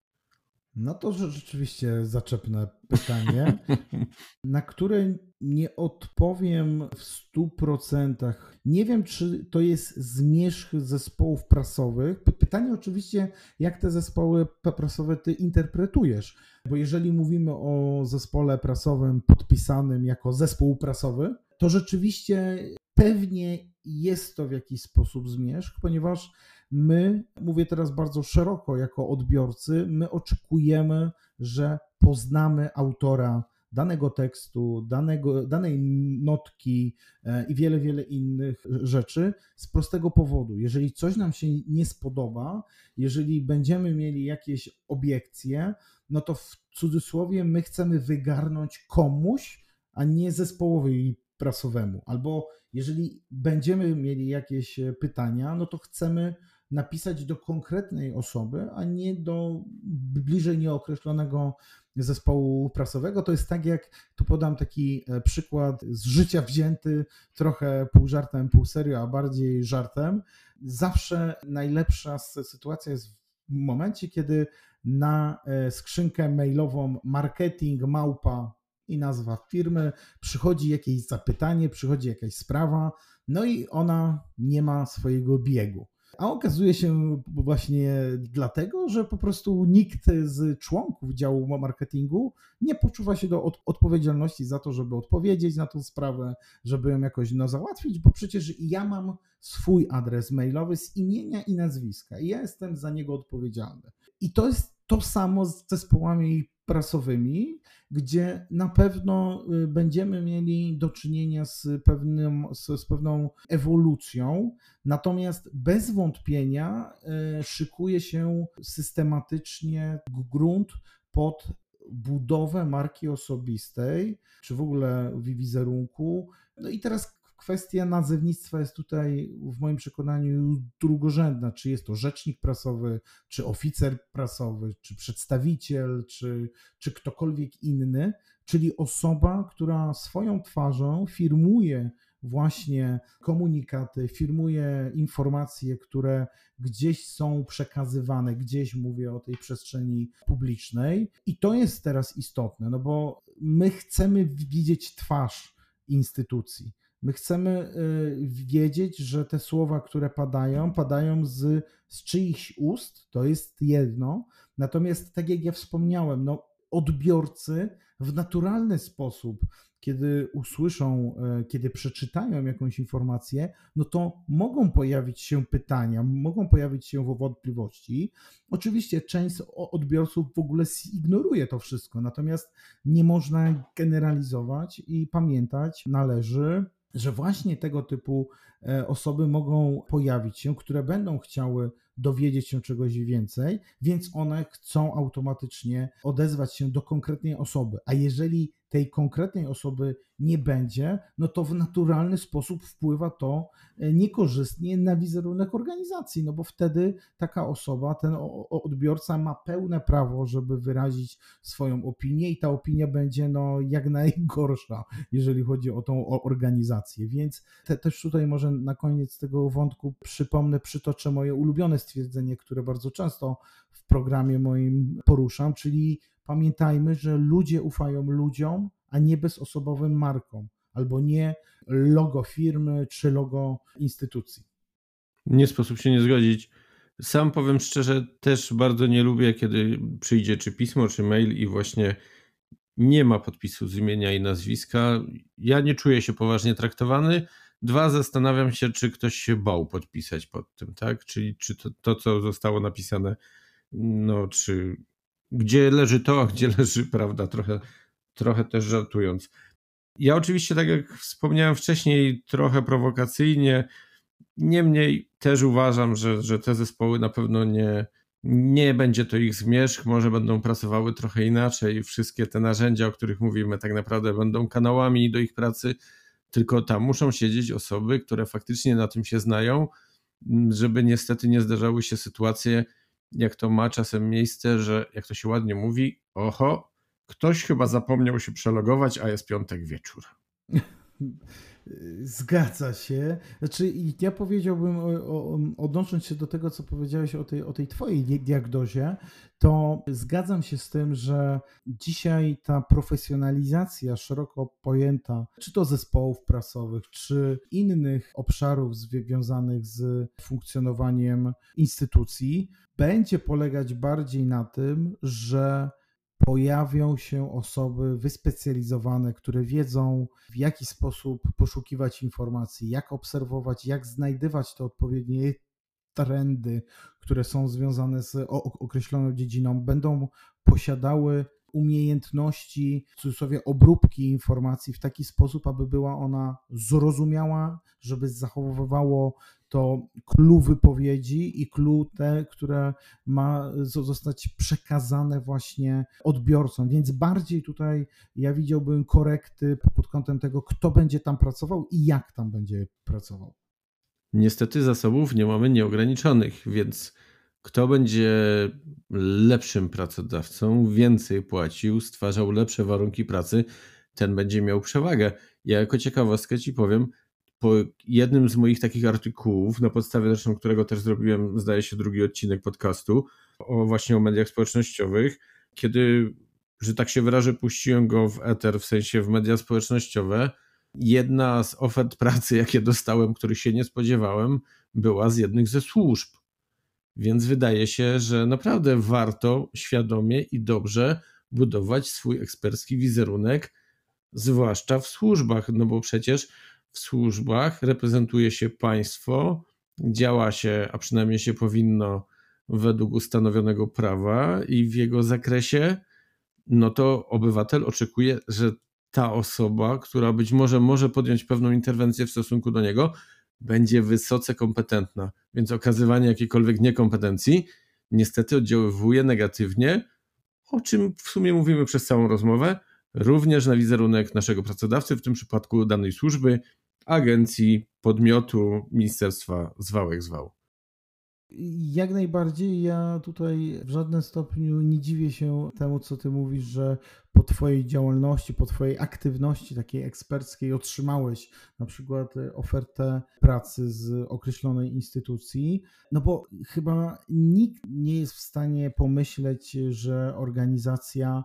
S2: No to rzeczywiście zaczepne pytanie, na które nie odpowiem w stu procentach. Nie wiem, czy to jest zmierzch zespołów prasowych. Pytanie oczywiście, jak te zespoły prasowe ty interpretujesz, bo jeżeli mówimy o zespole prasowym podpisanym jako zespół prasowy, to rzeczywiście pewnie jest to w jakiś sposób zmierzch, ponieważ my, mówię teraz bardzo szeroko jako odbiorcy, my oczekujemy, że poznamy autora danego tekstu, danego, danej notki e, i wiele, wiele innych rzeczy z prostego powodu. Jeżeli coś nam się nie spodoba, jeżeli będziemy mieli jakieś obiekcje, no to w cudzysłowie my chcemy wygarnąć komuś, a nie zespołowi prasowemu. Albo jeżeli będziemy mieli jakieś pytania, no to chcemy napisać do konkretnej osoby, a nie do bliżej nieokreślonego zespołu prasowego. To jest tak, jak tu podam taki e, przykład z życia wzięty, trochę pół żartem, pół serio, a bardziej żartem. Zawsze najlepsza sytuacja jest w momencie, kiedy na e, skrzynkę mailową marketing małpa i nazwa firmy, przychodzi jakieś zapytanie, przychodzi jakaś sprawa, no i ona nie ma swojego biegu. A okazuje się właśnie dlatego, że po prostu nikt z członków działu marketingu nie poczuwa się do od odpowiedzialności za to, żeby odpowiedzieć na tą sprawę, żeby ją jakoś no, załatwić, bo przecież ja mam swój adres mailowy z imienia i nazwiska i ja jestem za niego odpowiedzialny. I to jest to samo z zespołami prasowymi, gdzie na pewno y, będziemy mieli do czynienia z, pewnym, z, z pewną ewolucją, natomiast bez wątpienia y, szykuje się systematycznie grunt pod budowę marki osobistej, czy w ogóle wizerunku. No i teraz kwestia nazewnictwa jest tutaj w moim przekonaniu drugorzędna. Czy jest to rzecznik prasowy, czy oficer prasowy, czy przedstawiciel, czy, czy ktokolwiek inny, czyli osoba, która swoją twarzą firmuje właśnie komunikaty, firmuje informacje, które gdzieś są przekazywane, gdzieś mówię o tej przestrzeni publicznej. I to jest teraz istotne, no bo my chcemy widzieć twarz instytucji. My chcemy y, wiedzieć, że te słowa, które padają, padają z, z czyichś ust, to jest jedno. Natomiast, tak jak ja wspomniałem, no, odbiorcy w naturalny sposób, kiedy usłyszą, y, kiedy przeczytają jakąś informację, no to mogą pojawić się pytania, mogą pojawić się wątpliwości. Oczywiście część odbiorców w ogóle zignoruje to wszystko, natomiast nie można generalizować i pamiętać należy, że właśnie tego typu e, osoby mogą pojawić się, które będą chciały dowiedzieć się czegoś więcej, więc one chcą automatycznie odezwać się do konkretnej osoby. A jeżeli tej konkretnej osoby nie będzie, no to w naturalny sposób wpływa to e, niekorzystnie na wizerunek organizacji, no bo wtedy taka osoba, ten odbiorca ma pełne prawo, żeby wyrazić swoją opinię i ta opinia będzie no jak najgorsza, jeżeli chodzi o tą organizację. Więc te, też tutaj może na koniec tego wątku przypomnę, przytoczę moje ulubione stwierdzenie, które bardzo często w programie moim poruszam, czyli pamiętajmy, że ludzie ufają ludziom, a nie bezosobowym markom, albo nie logo firmy czy logo instytucji.
S1: Nie sposób się nie zgodzić. Sam powiem szczerze, też bardzo nie lubię, kiedy przyjdzie czy pismo, czy mail i właśnie nie ma podpisu z imienia i nazwiska. Ja nie czuję się poważnie traktowany. Dwa, zastanawiam się, czy ktoś się bał podpisać pod tym, tak? Czyli czy to, to co zostało napisane, no, czy gdzie leży to, a gdzie leży prawda, trochę, trochę też żartując. Ja oczywiście, tak jak wspomniałem wcześniej, trochę prowokacyjnie, niemniej też uważam, że, że te zespoły na pewno nie, nie będzie to ich zmierzch, może będą pracowały trochę inaczej. Wszystkie te narzędzia, o których mówimy, tak naprawdę będą kanałami do ich pracy, tylko tam muszą siedzieć osoby, które faktycznie na tym się znają, żeby niestety nie zdarzały się sytuacje, jak to ma czasem miejsce, że jak to się ładnie mówi, oho, ktoś chyba zapomniał się przelogować, a jest piątek wieczór.
S2: Zgadza się. Znaczy, ja powiedziałbym, odnosząc się do tego, co powiedziałeś o tej, o tej Twojej diagnozie, to zgadzam się z tym, że dzisiaj ta profesjonalizacja szeroko pojęta, czy to zespołów prasowych, czy innych obszarów związanych z funkcjonowaniem instytucji, będzie polegać bardziej na tym, że pojawią się osoby wyspecjalizowane, które wiedzą, w jaki sposób poszukiwać informacji, jak obserwować, jak znajdywać te odpowiednie trendy, które są związane z określoną dziedziną, będą posiadały umiejętności, w cudzysłowie obróbki informacji w taki sposób, aby była ona zrozumiała, żeby zachowywało to clue wypowiedzi i clue te, które ma zostać przekazane właśnie odbiorcom. Więc bardziej tutaj ja widziałbym korekty pod kątem tego, kto będzie tam pracował i jak tam będzie pracował.
S1: Niestety zasobów nie mamy nieograniczonych, więc kto będzie lepszym pracodawcą, więcej płacił, stwarzał lepsze warunki pracy, ten będzie miał przewagę. Ja jako ciekawostkę ci powiem, po jednym z moich takich artykułów, na podstawie zresztą którego też zrobiłem, zdaje się, drugi odcinek podcastu, o właśnie o mediach społecznościowych, kiedy, że tak się wyrażę, puściłem go w eter, w sensie w media społecznościowe, jedna z ofert pracy, jakie dostałem, których się nie spodziewałem, była z jednych ze służb. Więc wydaje się, że naprawdę warto świadomie i dobrze budować swój ekspercki wizerunek, zwłaszcza w służbach, no bo przecież w służbach reprezentuje się państwo, działa się, a przynajmniej się powinno według ustanowionego prawa i w jego zakresie, no to obywatel oczekuje, że ta osoba, która być może może podjąć pewną interwencję w stosunku do niego, będzie wysoce kompetentna. Więc okazywanie jakiejkolwiek niekompetencji niestety oddziaływuje negatywnie, o czym w sumie mówimy przez całą rozmowę, również na wizerunek naszego pracodawcy, w tym przypadku danej służby, agencji, podmiotu, ministerstwa, zwałek zwał.
S2: Jak najbardziej. Ja tutaj w żadnym stopniu nie dziwię się temu, co ty mówisz, że po Twojej działalności, po Twojej aktywności takiej eksperckiej otrzymałeś na przykład ofertę pracy z określonej instytucji. No bo chyba nikt nie jest w stanie pomyśleć, że organizacja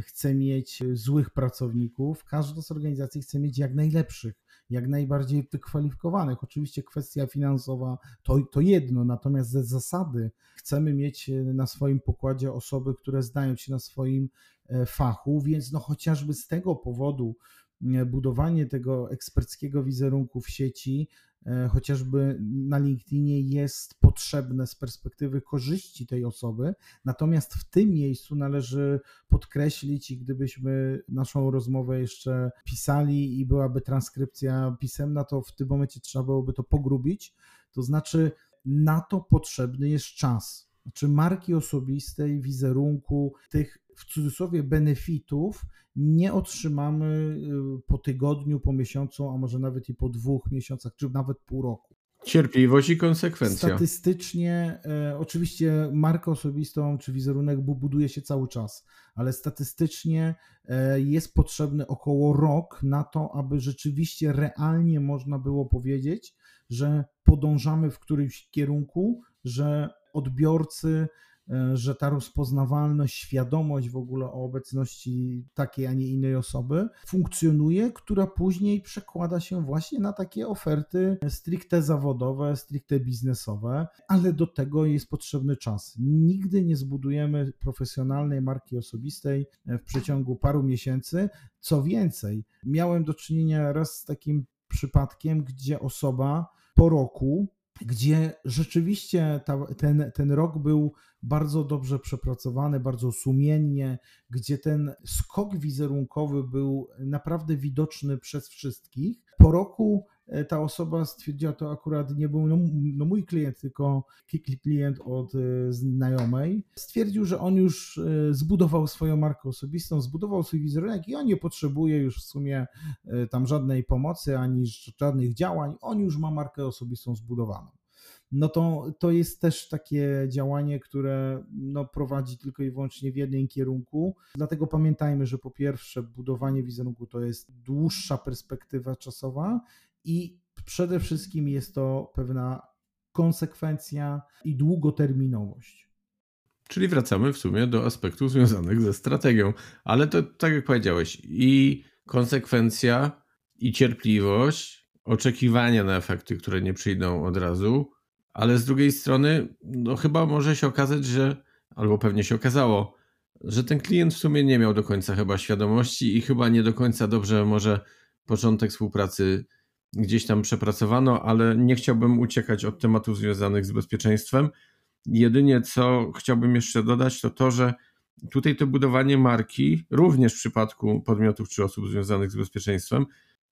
S2: chce mieć złych pracowników. Każda z organizacji chce mieć jak najlepszych jak najbardziej wykwalifikowanych. Oczywiście kwestia finansowa to, to jedno, natomiast ze zasady chcemy mieć e, na swoim pokładzie osoby, które znają się na swoim e, fachu, więc no chociażby z tego powodu budowanie tego eksperckiego wizerunku w sieci chociażby na LinkedInie jest potrzebne z perspektywy korzyści tej osoby. Natomiast w tym miejscu należy podkreślić, i gdybyśmy naszą rozmowę jeszcze pisali i byłaby transkrypcja pisemna, to w tym momencie trzeba byłoby to pogrubić. To znaczy, na to potrzebny jest czas. Znaczy marki osobistej, wizerunku, tych w cudzysłowie benefitów nie otrzymamy y, po tygodniu, po miesiącu, a może nawet i po dwóch miesiącach, czy nawet pół roku.
S1: Cierpliwość i konsekwencja.
S2: Statystycznie, e, oczywiście markę osobistą czy wizerunek buduje się cały czas, ale statystycznie e, jest potrzebny około rok na to, aby rzeczywiście realnie można było powiedzieć, że podążamy w którymś kierunku, że odbiorcy E, że ta rozpoznawalność, świadomość w ogóle o obecności takiej, a nie innej osoby funkcjonuje, która później przekłada się właśnie na takie oferty stricte zawodowe, stricte biznesowe, ale do tego jest potrzebny czas. Nigdy nie zbudujemy profesjonalnej marki osobistej w przeciągu paru miesięcy. Co więcej, miałem do czynienia raz z takim przypadkiem, gdzie osoba po roku gdzie rzeczywiście ta, ten, ten rok był bardzo dobrze przepracowany, bardzo sumiennie, gdzie ten skok wizerunkowy był naprawdę widoczny przez wszystkich. Po roku ta osoba stwierdziła, to akurat nie był no, no mój klient, tylko klient od e, znajomej. Stwierdził, że on już e, zbudował swoją markę osobistą, zbudował swój wizerunek i on nie potrzebuje już w sumie tam żadnej pomocy ani żadnych działań. On już ma markę osobistą zbudowaną no to, to jest też takie działanie, które no, prowadzi tylko i wyłącznie w jednym kierunku. Dlatego pamiętajmy, że po pierwsze, budowanie wizerunku to jest dłuższa perspektywa czasowa i przede wszystkim jest to pewna konsekwencja i długoterminowość.
S1: Czyli wracamy w sumie do aspektów związanych ze strategią, ale to tak jak powiedziałeś, i konsekwencja, i cierpliwość, oczekiwania na efekty, które nie przyjdą od razu, ale z drugiej strony, no chyba może się okazać, że, albo pewnie się okazało, że ten klient w sumie nie miał do końca chyba świadomości i chyba nie do końca dobrze może początek współpracy gdzieś tam przepracowano, ale nie chciałbym uciekać od tematów związanych z bezpieczeństwem. Jedynie co chciałbym jeszcze dodać, to to, że tutaj to budowanie marki, również w przypadku podmiotów czy osób związanych z bezpieczeństwem,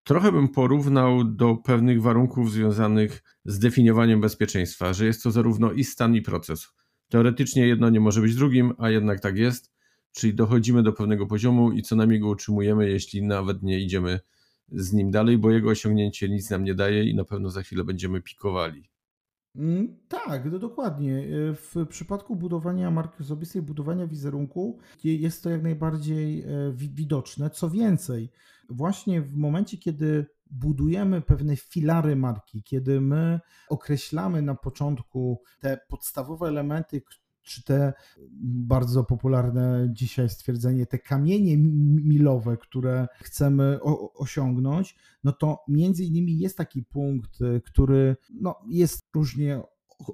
S1: Trochę bym porównał do pewnych warunków związanych z definiowaniem bezpieczeństwa, że jest to zarówno i stan, i proces. Teoretycznie jedno nie może być drugim, a jednak tak jest, czyli dochodzimy do pewnego poziomu i co najmniej go utrzymujemy, jeśli nawet nie idziemy z nim dalej, bo jego osiągnięcie nic nam nie daje i na pewno za chwilę będziemy pikowali.
S2: Mm, tak, no dokładnie. W przypadku budowania marki osobistej, budowania wizerunku jest to jak najbardziej e, widoczne. Co więcej, właśnie w momencie, kiedy budujemy pewne filary marki, kiedy my określamy na początku te podstawowe elementy, czy te bardzo popularne dzisiaj stwierdzenie, te kamienie milowe, które chcemy osiągnąć, no to między innymi jest taki punkt, który no, jest różnie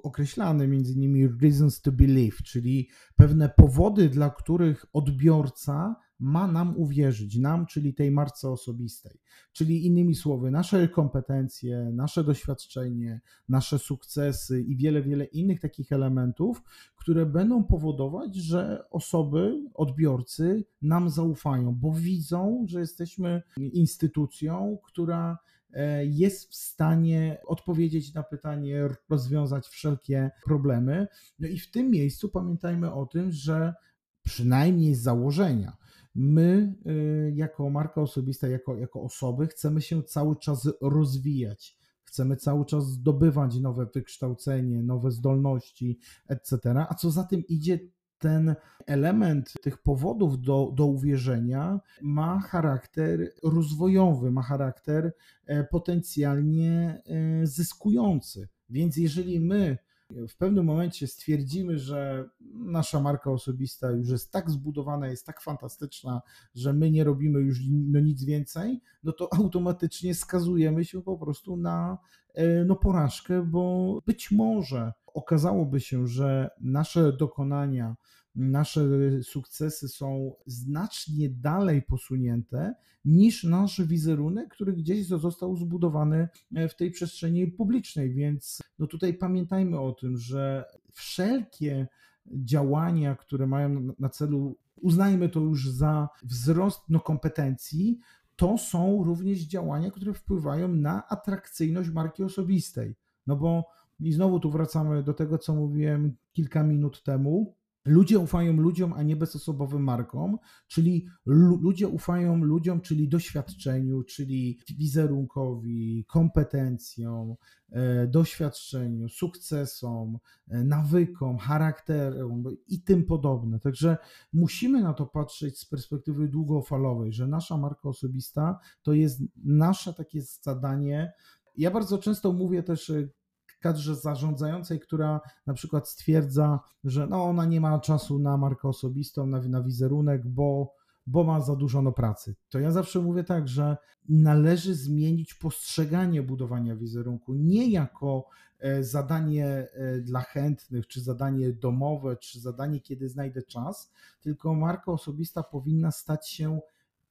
S2: określany, między innymi reasons to believe, czyli pewne powody, dla których odbiorca ma nam uwierzyć, nam, czyli tej marce osobistej. Czyli innymi słowy, nasze kompetencje, nasze doświadczenie, nasze sukcesy i wiele, wiele innych takich elementów, które będą powodować, że osoby, odbiorcy nam zaufają, bo widzą, że jesteśmy instytucją, która e, jest w stanie odpowiedzieć na pytanie, rozwiązać wszelkie problemy. No i w tym miejscu pamiętajmy o tym, że przynajmniej z założenia, my y, jako marka osobista, jako, jako osoby chcemy się cały czas rozwijać. Chcemy cały czas zdobywać nowe wykształcenie, nowe zdolności, etc. A co za tym idzie, ten element tych powodów do, do uwierzenia ma charakter rozwojowy, ma charakter e, potencjalnie e, zyskujący. Więc jeżeli my w pewnym momencie stwierdzimy, że nasza marka osobista już jest tak zbudowana, jest tak fantastyczna, że my nie robimy już no nic więcej, no to automatycznie skazujemy się po prostu na e, no, porażkę, bo być może okazałoby się, że nasze dokonania, nasze sukcesy są znacznie dalej posunięte niż nasz wizerunek, który gdzieś został zbudowany e, w tej przestrzeni publicznej. Więc no tutaj pamiętajmy o tym, że wszelkie działania, które mają na celu, uznajmy to już za wzrost no, kompetencji, to są również działania, które wpływają na atrakcyjność marki osobistej. No bo I znowu tu wracamy do tego, co mówiłem kilka minut temu. Ludzie ufają ludziom, a nie bezosobowym markom, czyli ludzie ufają ludziom, czyli doświadczeniu, czyli wizerunkowi, kompetencjom, e, doświadczeniu, sukcesom, e, nawykom, charakterom i tym podobne. Także musimy na to patrzeć z perspektywy długofalowej, że nasza marka osobista to jest nasze takie zadanie. Ja bardzo często mówię też kadrze zarządzającej, która na przykład stwierdza, że no ona nie ma czasu na markę osobistą, na, na wizerunek, bo, bo ma za dużo no pracy. To ja zawsze mówię tak, że należy zmienić postrzeganie budowania wizerunku nie jako e, zadanie e, dla chętnych, czy zadanie domowe, czy zadanie, kiedy znajdę czas, tylko marka osobista powinna stać się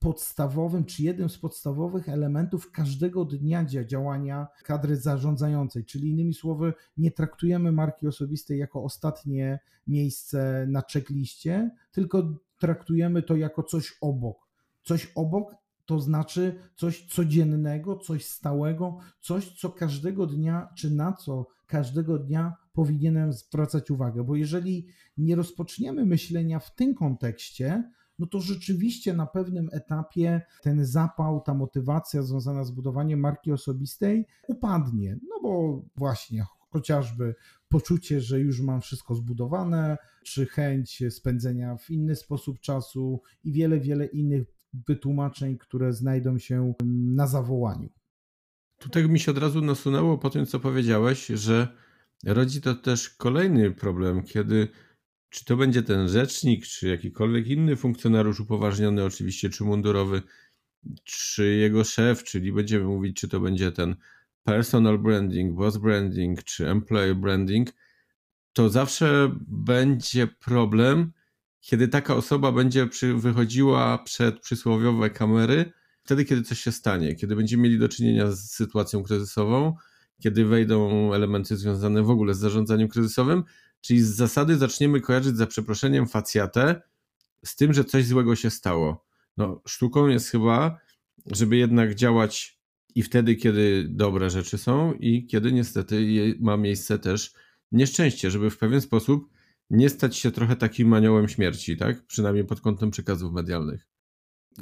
S2: podstawowym, czy jednym z podstawowych elementów każdego dnia działania kadry zarządzającej. Czyli innymi słowy, nie traktujemy marki osobistej jako ostatnie miejsce na checkliście, tylko traktujemy to jako coś obok. Coś obok to znaczy coś codziennego, coś stałego, coś, co każdego dnia, czy na co każdego dnia powinienem zwracać uwagę. Bo jeżeli nie rozpoczniemy myślenia w tym kontekście, no to rzeczywiście na pewnym etapie ten zapał, ta motywacja związana z budowaniem marki osobistej upadnie. No bo właśnie chociażby poczucie, że już mam wszystko zbudowane, czy chęć spędzenia w inny sposób czasu i wiele, wiele innych wytłumaczeń, które znajdą się na zawołaniu.
S1: Tutaj mi się od razu nasunęło po tym, co powiedziałeś, że rodzi to też kolejny problem, kiedy czy to będzie ten rzecznik, czy jakikolwiek inny funkcjonariusz upoważniony, oczywiście, czy mundurowy, czy jego szef, czyli będziemy mówić, czy to będzie ten personal branding, boss branding, czy employee branding, to zawsze będzie problem, kiedy taka osoba będzie przy, wychodziła przed przysłowiowe kamery, wtedy, kiedy coś się stanie, kiedy będziemy mieli do czynienia z sytuacją kryzysową, kiedy wejdą elementy związane w ogóle z zarządzaniem kryzysowym, Czyli z zasady zaczniemy kojarzyć za przeproszeniem facjatę z tym, że coś złego się stało. No, sztuką jest chyba, żeby jednak działać i wtedy, kiedy dobre rzeczy są, i kiedy niestety ma miejsce też nieszczęście, żeby w pewien sposób nie stać się trochę takim aniołem śmierci, tak? Przynajmniej pod kątem przekazów medialnych.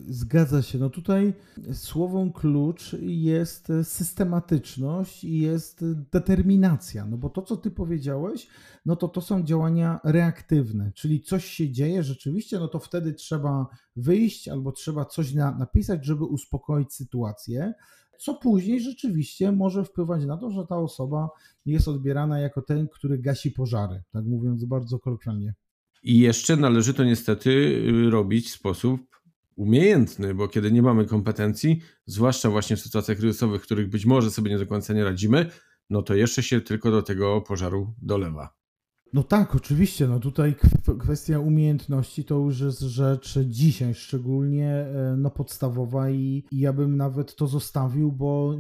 S2: Zgadza się. No tutaj słową klucz jest systematyczność i jest determinacja. No bo to, co ty powiedziałeś, no to to są działania reaktywne, czyli coś się dzieje rzeczywiście, no to wtedy trzeba wyjść albo trzeba coś na, napisać, żeby uspokoić sytuację. Co później rzeczywiście może wpływać na to, że ta osoba jest odbierana jako ten, który gasi pożary, tak mówiąc bardzo kolokwialnie.
S1: I jeszcze należy to niestety robić w sposób umiejętny, bo kiedy nie mamy kompetencji, zwłaszcza właśnie w sytuacjach kryzysowych, w których być może sobie nie do końca nie radzimy, no to jeszcze się tylko do tego pożaru dolewa.
S2: No tak, oczywiście. No tutaj kwestia umiejętności to już jest rzecz dzisiaj szczególnie e, no, podstawowa i, i ja bym nawet to zostawił, bo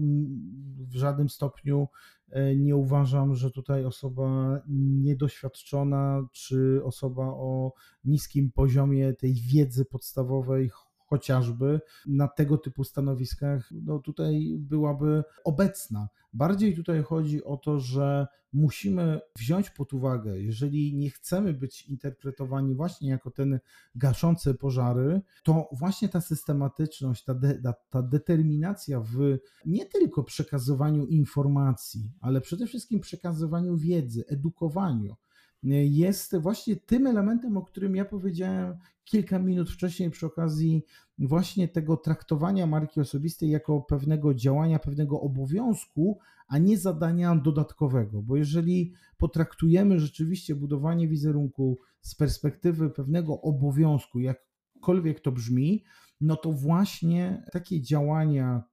S2: w żadnym stopniu e, nie uważam, że tutaj osoba niedoświadczona czy osoba o niskim poziomie tej wiedzy podstawowej chociażby na tego typu stanowiskach, no tutaj byłaby obecna. Bardziej tutaj chodzi o to, że musimy wziąć pod uwagę, jeżeli nie chcemy być interpretowani właśnie jako ten gaszący pożary, to właśnie ta systematyczność, ta, de, ta, ta determinacja w nie tylko przekazywaniu informacji, ale przede wszystkim przekazywaniu wiedzy, edukowaniu, jest właśnie tym elementem, o którym ja powiedziałem kilka minut wcześniej przy okazji właśnie tego traktowania marki osobistej jako pewnego działania, pewnego obowiązku, a nie zadania dodatkowego. Bo jeżeli potraktujemy rzeczywiście budowanie wizerunku z perspektywy pewnego obowiązku, jakkolwiek to brzmi, no to właśnie takie działania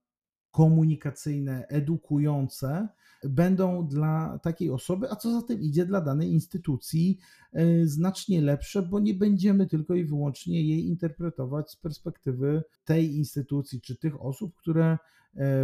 S2: komunikacyjne, edukujące będą dla takiej osoby, a co za tym idzie dla danej instytucji e, znacznie lepsze, bo nie będziemy tylko i wyłącznie jej interpretować z perspektywy tej instytucji czy tych osób, które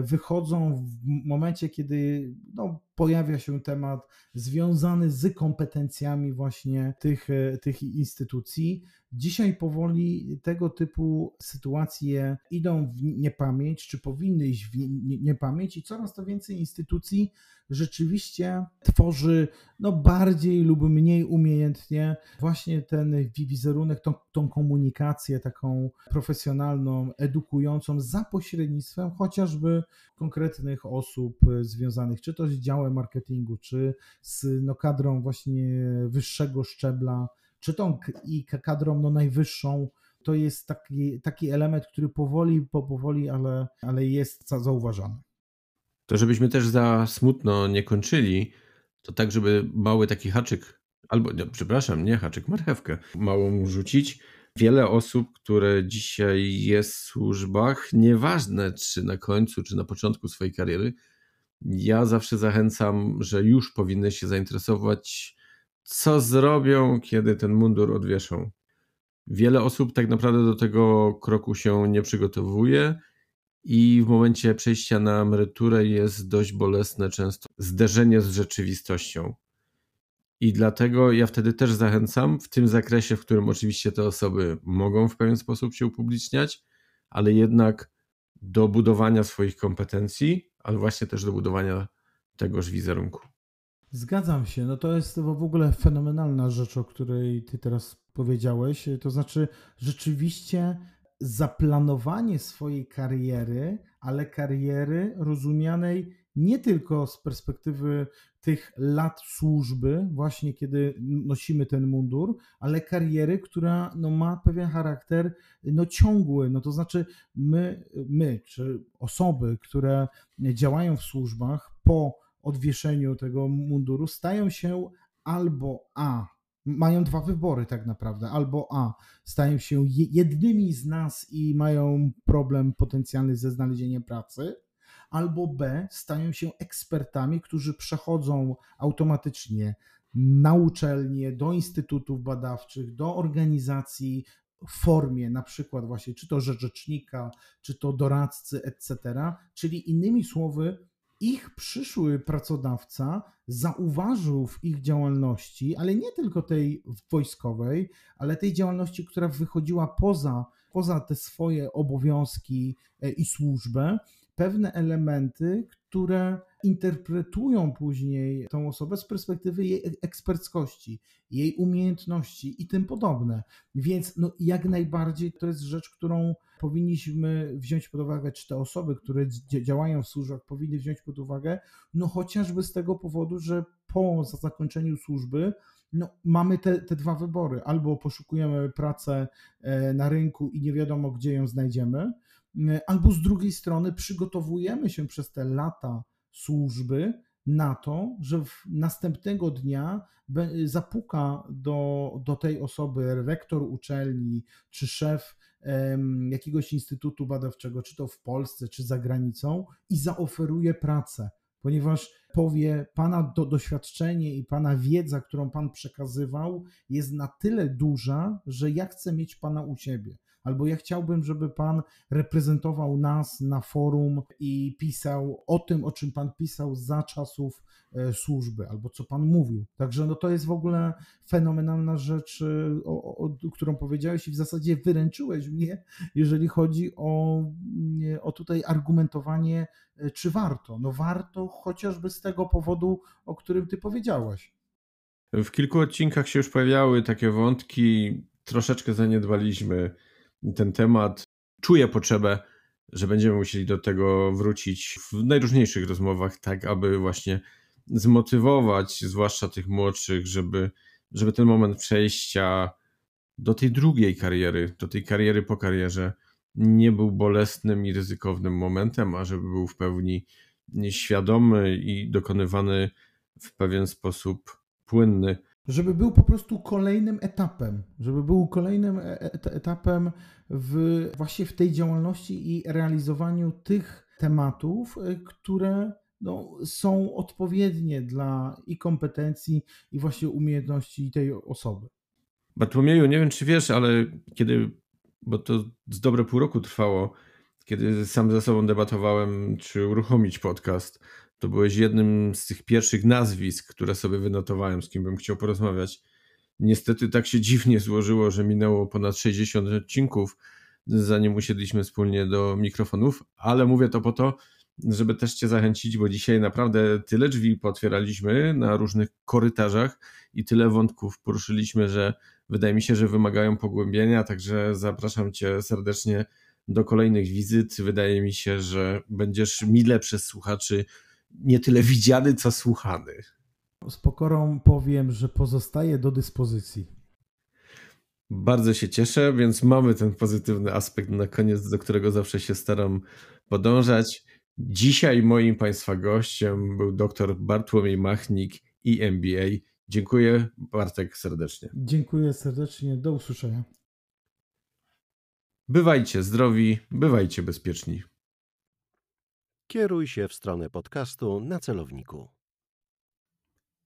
S2: wychodzą w momencie, kiedy no, pojawia się temat związany z kompetencjami właśnie tych, e, tych instytucji. Dzisiaj powoli tego typu sytuacje idą w niepamięć, czy powinny iść w niepamięć, i coraz to więcej instytucji rzeczywiście tworzy no, bardziej lub mniej umiejętnie właśnie ten wizerunek, tą, tą komunikację taką profesjonalną, edukującą za pośrednictwem chociażby konkretnych osób związanych czy to z działem marketingu, czy z no, kadrą właśnie wyższego szczebla, czy tą i kadrą no, najwyższą to jest taki, taki element, który powoli, powoli, ale, ale jest zauważany.
S1: To żebyśmy też za smutno nie kończyli, to tak, żeby mały taki haczyk, albo no, przepraszam, nie haczyk, marchewkę małą rzucić. Wiele osób, które dzisiaj jest w służbach, nieważne czy na końcu, czy na początku swojej kariery, ja zawsze zachęcam, że już powinny się zainteresować, co zrobią, kiedy ten mundur odwieszą. Wiele osób tak naprawdę do tego kroku się nie przygotowuje i w momencie przejścia na emeryturę jest dość bolesne często zderzenie z rzeczywistością. I dlatego ja wtedy też zachęcam w tym zakresie, w którym oczywiście te osoby mogą w pewien sposób się upubliczniać, ale jednak do budowania swoich kompetencji, ale właśnie też do budowania tegoż wizerunku.
S2: Zgadzam się. No to jest w ogóle fenomenalna rzecz, o której ty teraz powiedziałeś. To znaczy, rzeczywiście zaplanowanie swojej kariery, ale kariery rozumianej nie tylko z perspektywy tych lat służby, właśnie kiedy nosimy ten mundur, ale kariery, która no, ma pewien charakter no, ciągły. No, to znaczy, my, my, czy osoby, które działają w służbach po odwieszeniu tego munduru, stają się albo A mają dwa wybory tak naprawdę. Albo A, stają się jednymi z nas i mają problem potencjalny ze znalezieniem pracy, albo B, stają się ekspertami, którzy przechodzą automatycznie na uczelnie, do instytutów badawczych, do organizacji w formie na przykład właśnie czy to rzecznika, czy to doradcy, etc. Czyli innymi słowy, ich przyszły pracodawca zauważył w ich działalności, ale nie tylko tej wojskowej, ale tej działalności, która wychodziła poza, poza te swoje obowiązki e, i służbę, pewne elementy, które interpretują później tą osobę z perspektywy jej eksperckości, jej umiejętności i tym podobne. Więc no, jak najbardziej to jest rzecz, którą powinniśmy wziąć pod uwagę, czy te osoby, które działają w służbach, powinny wziąć pod uwagę, no chociażby z tego powodu, że po zakończeniu służby no, mamy te, te dwa wybory. Albo poszukujemy pracę e, na rynku i nie wiadomo, gdzie ją znajdziemy, e, albo z drugiej strony przygotowujemy się przez te lata służby na to, że następnego dnia zapuka do, do tej osoby rektor uczelni czy szef jakiegoś instytutu badawczego, czy to w Polsce, czy za granicą, i zaoferuje pracę, ponieważ powie, Pana do, doświadczenie i Pana wiedza, którą Pan przekazywał, jest na tyle duża, że ja chcę mieć Pana u siebie albo ja chciałbym, żeby Pan reprezentował nas na forum i pisał o tym, o czym Pan pisał za czasów e, służby, albo co Pan mówił. Także no to jest w ogóle fenomenalna rzecz, e, o, o, którą powiedziałeś i w zasadzie wyręczyłeś mnie, jeżeli chodzi o, o tutaj argumentowanie, e, czy warto. No warto chociażby z tego powodu, o którym Ty powiedziałeś.
S1: W kilku odcinkach się już pojawiały takie wątki, troszeczkę zaniedbaliśmy ten temat. Czuję potrzebę, że będziemy musieli do tego wrócić w najróżniejszych rozmowach, tak aby właśnie zmotywować, zwłaszcza tych młodszych, żeby, żeby ten moment przejścia do tej drugiej kariery, do tej kariery po karierze, nie był bolesnym i ryzykownym momentem, a żeby był w pełni świadomy i dokonywany w pewien sposób płynny
S2: żeby był po prostu kolejnym etapem, żeby był kolejnym e, et etapem w, właśnie w tej działalności i realizowaniu tych tematów, e, które no, są odpowiednie dla i kompetencji, i właśnie umiejętności tej osoby.
S1: Bartłomieju, nie wiem czy wiesz, ale kiedy, bo to z dobre pół roku trwało, kiedy sam ze sobą debatowałem, czy uruchomić podcast, to byłeś jednym z tych pierwszych nazwisk, które sobie wynotowałem, z kim bym chciał porozmawiać. Niestety tak się dziwnie złożyło, że minęło ponad 60 odcinków, zanim usiedliśmy wspólnie do mikrofonów, ale mówię to po to, żeby też Cię zachęcić, bo dzisiaj naprawdę tyle drzwi potwieraliśmy na różnych korytarzach i tyle wątków poruszyliśmy, że wydaje mi się, że wymagają pogłębienia, także zapraszam Cię serdecznie do kolejnych wizyt. Wydaje mi się, że będziesz mile przez słuchaczy nie tyle widziany, co słuchany.
S2: Z pokorą powiem, że pozostaje do dyspozycji.
S1: Bardzo się cieszę, więc mamy ten pozytywny aspekt na koniec, do którego zawsze się staram podążać. Dzisiaj moim Państwa gościem był dr Bartłomiej Machnik i MBA. Dziękuję Bartek serdecznie.
S2: Dziękuję serdecznie, do usłyszenia.
S1: Bywajcie zdrowi, bywajcie bezpieczni.
S3: Kieruj się w stronę podcastu na celowniku.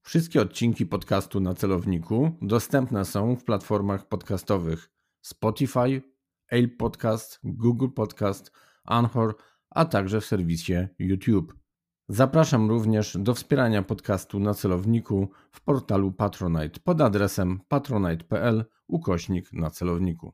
S1: Wszystkie odcinki podcastu na celowniku dostępne są w platformach podcastowych Spotify, Apple Podcast, Google Podcast, Anchor, a także w serwisie YouTube. Zapraszam również do wspierania podcastu na celowniku w portalu Patronite pod adresem patronite.pl ukośnik na celowniku.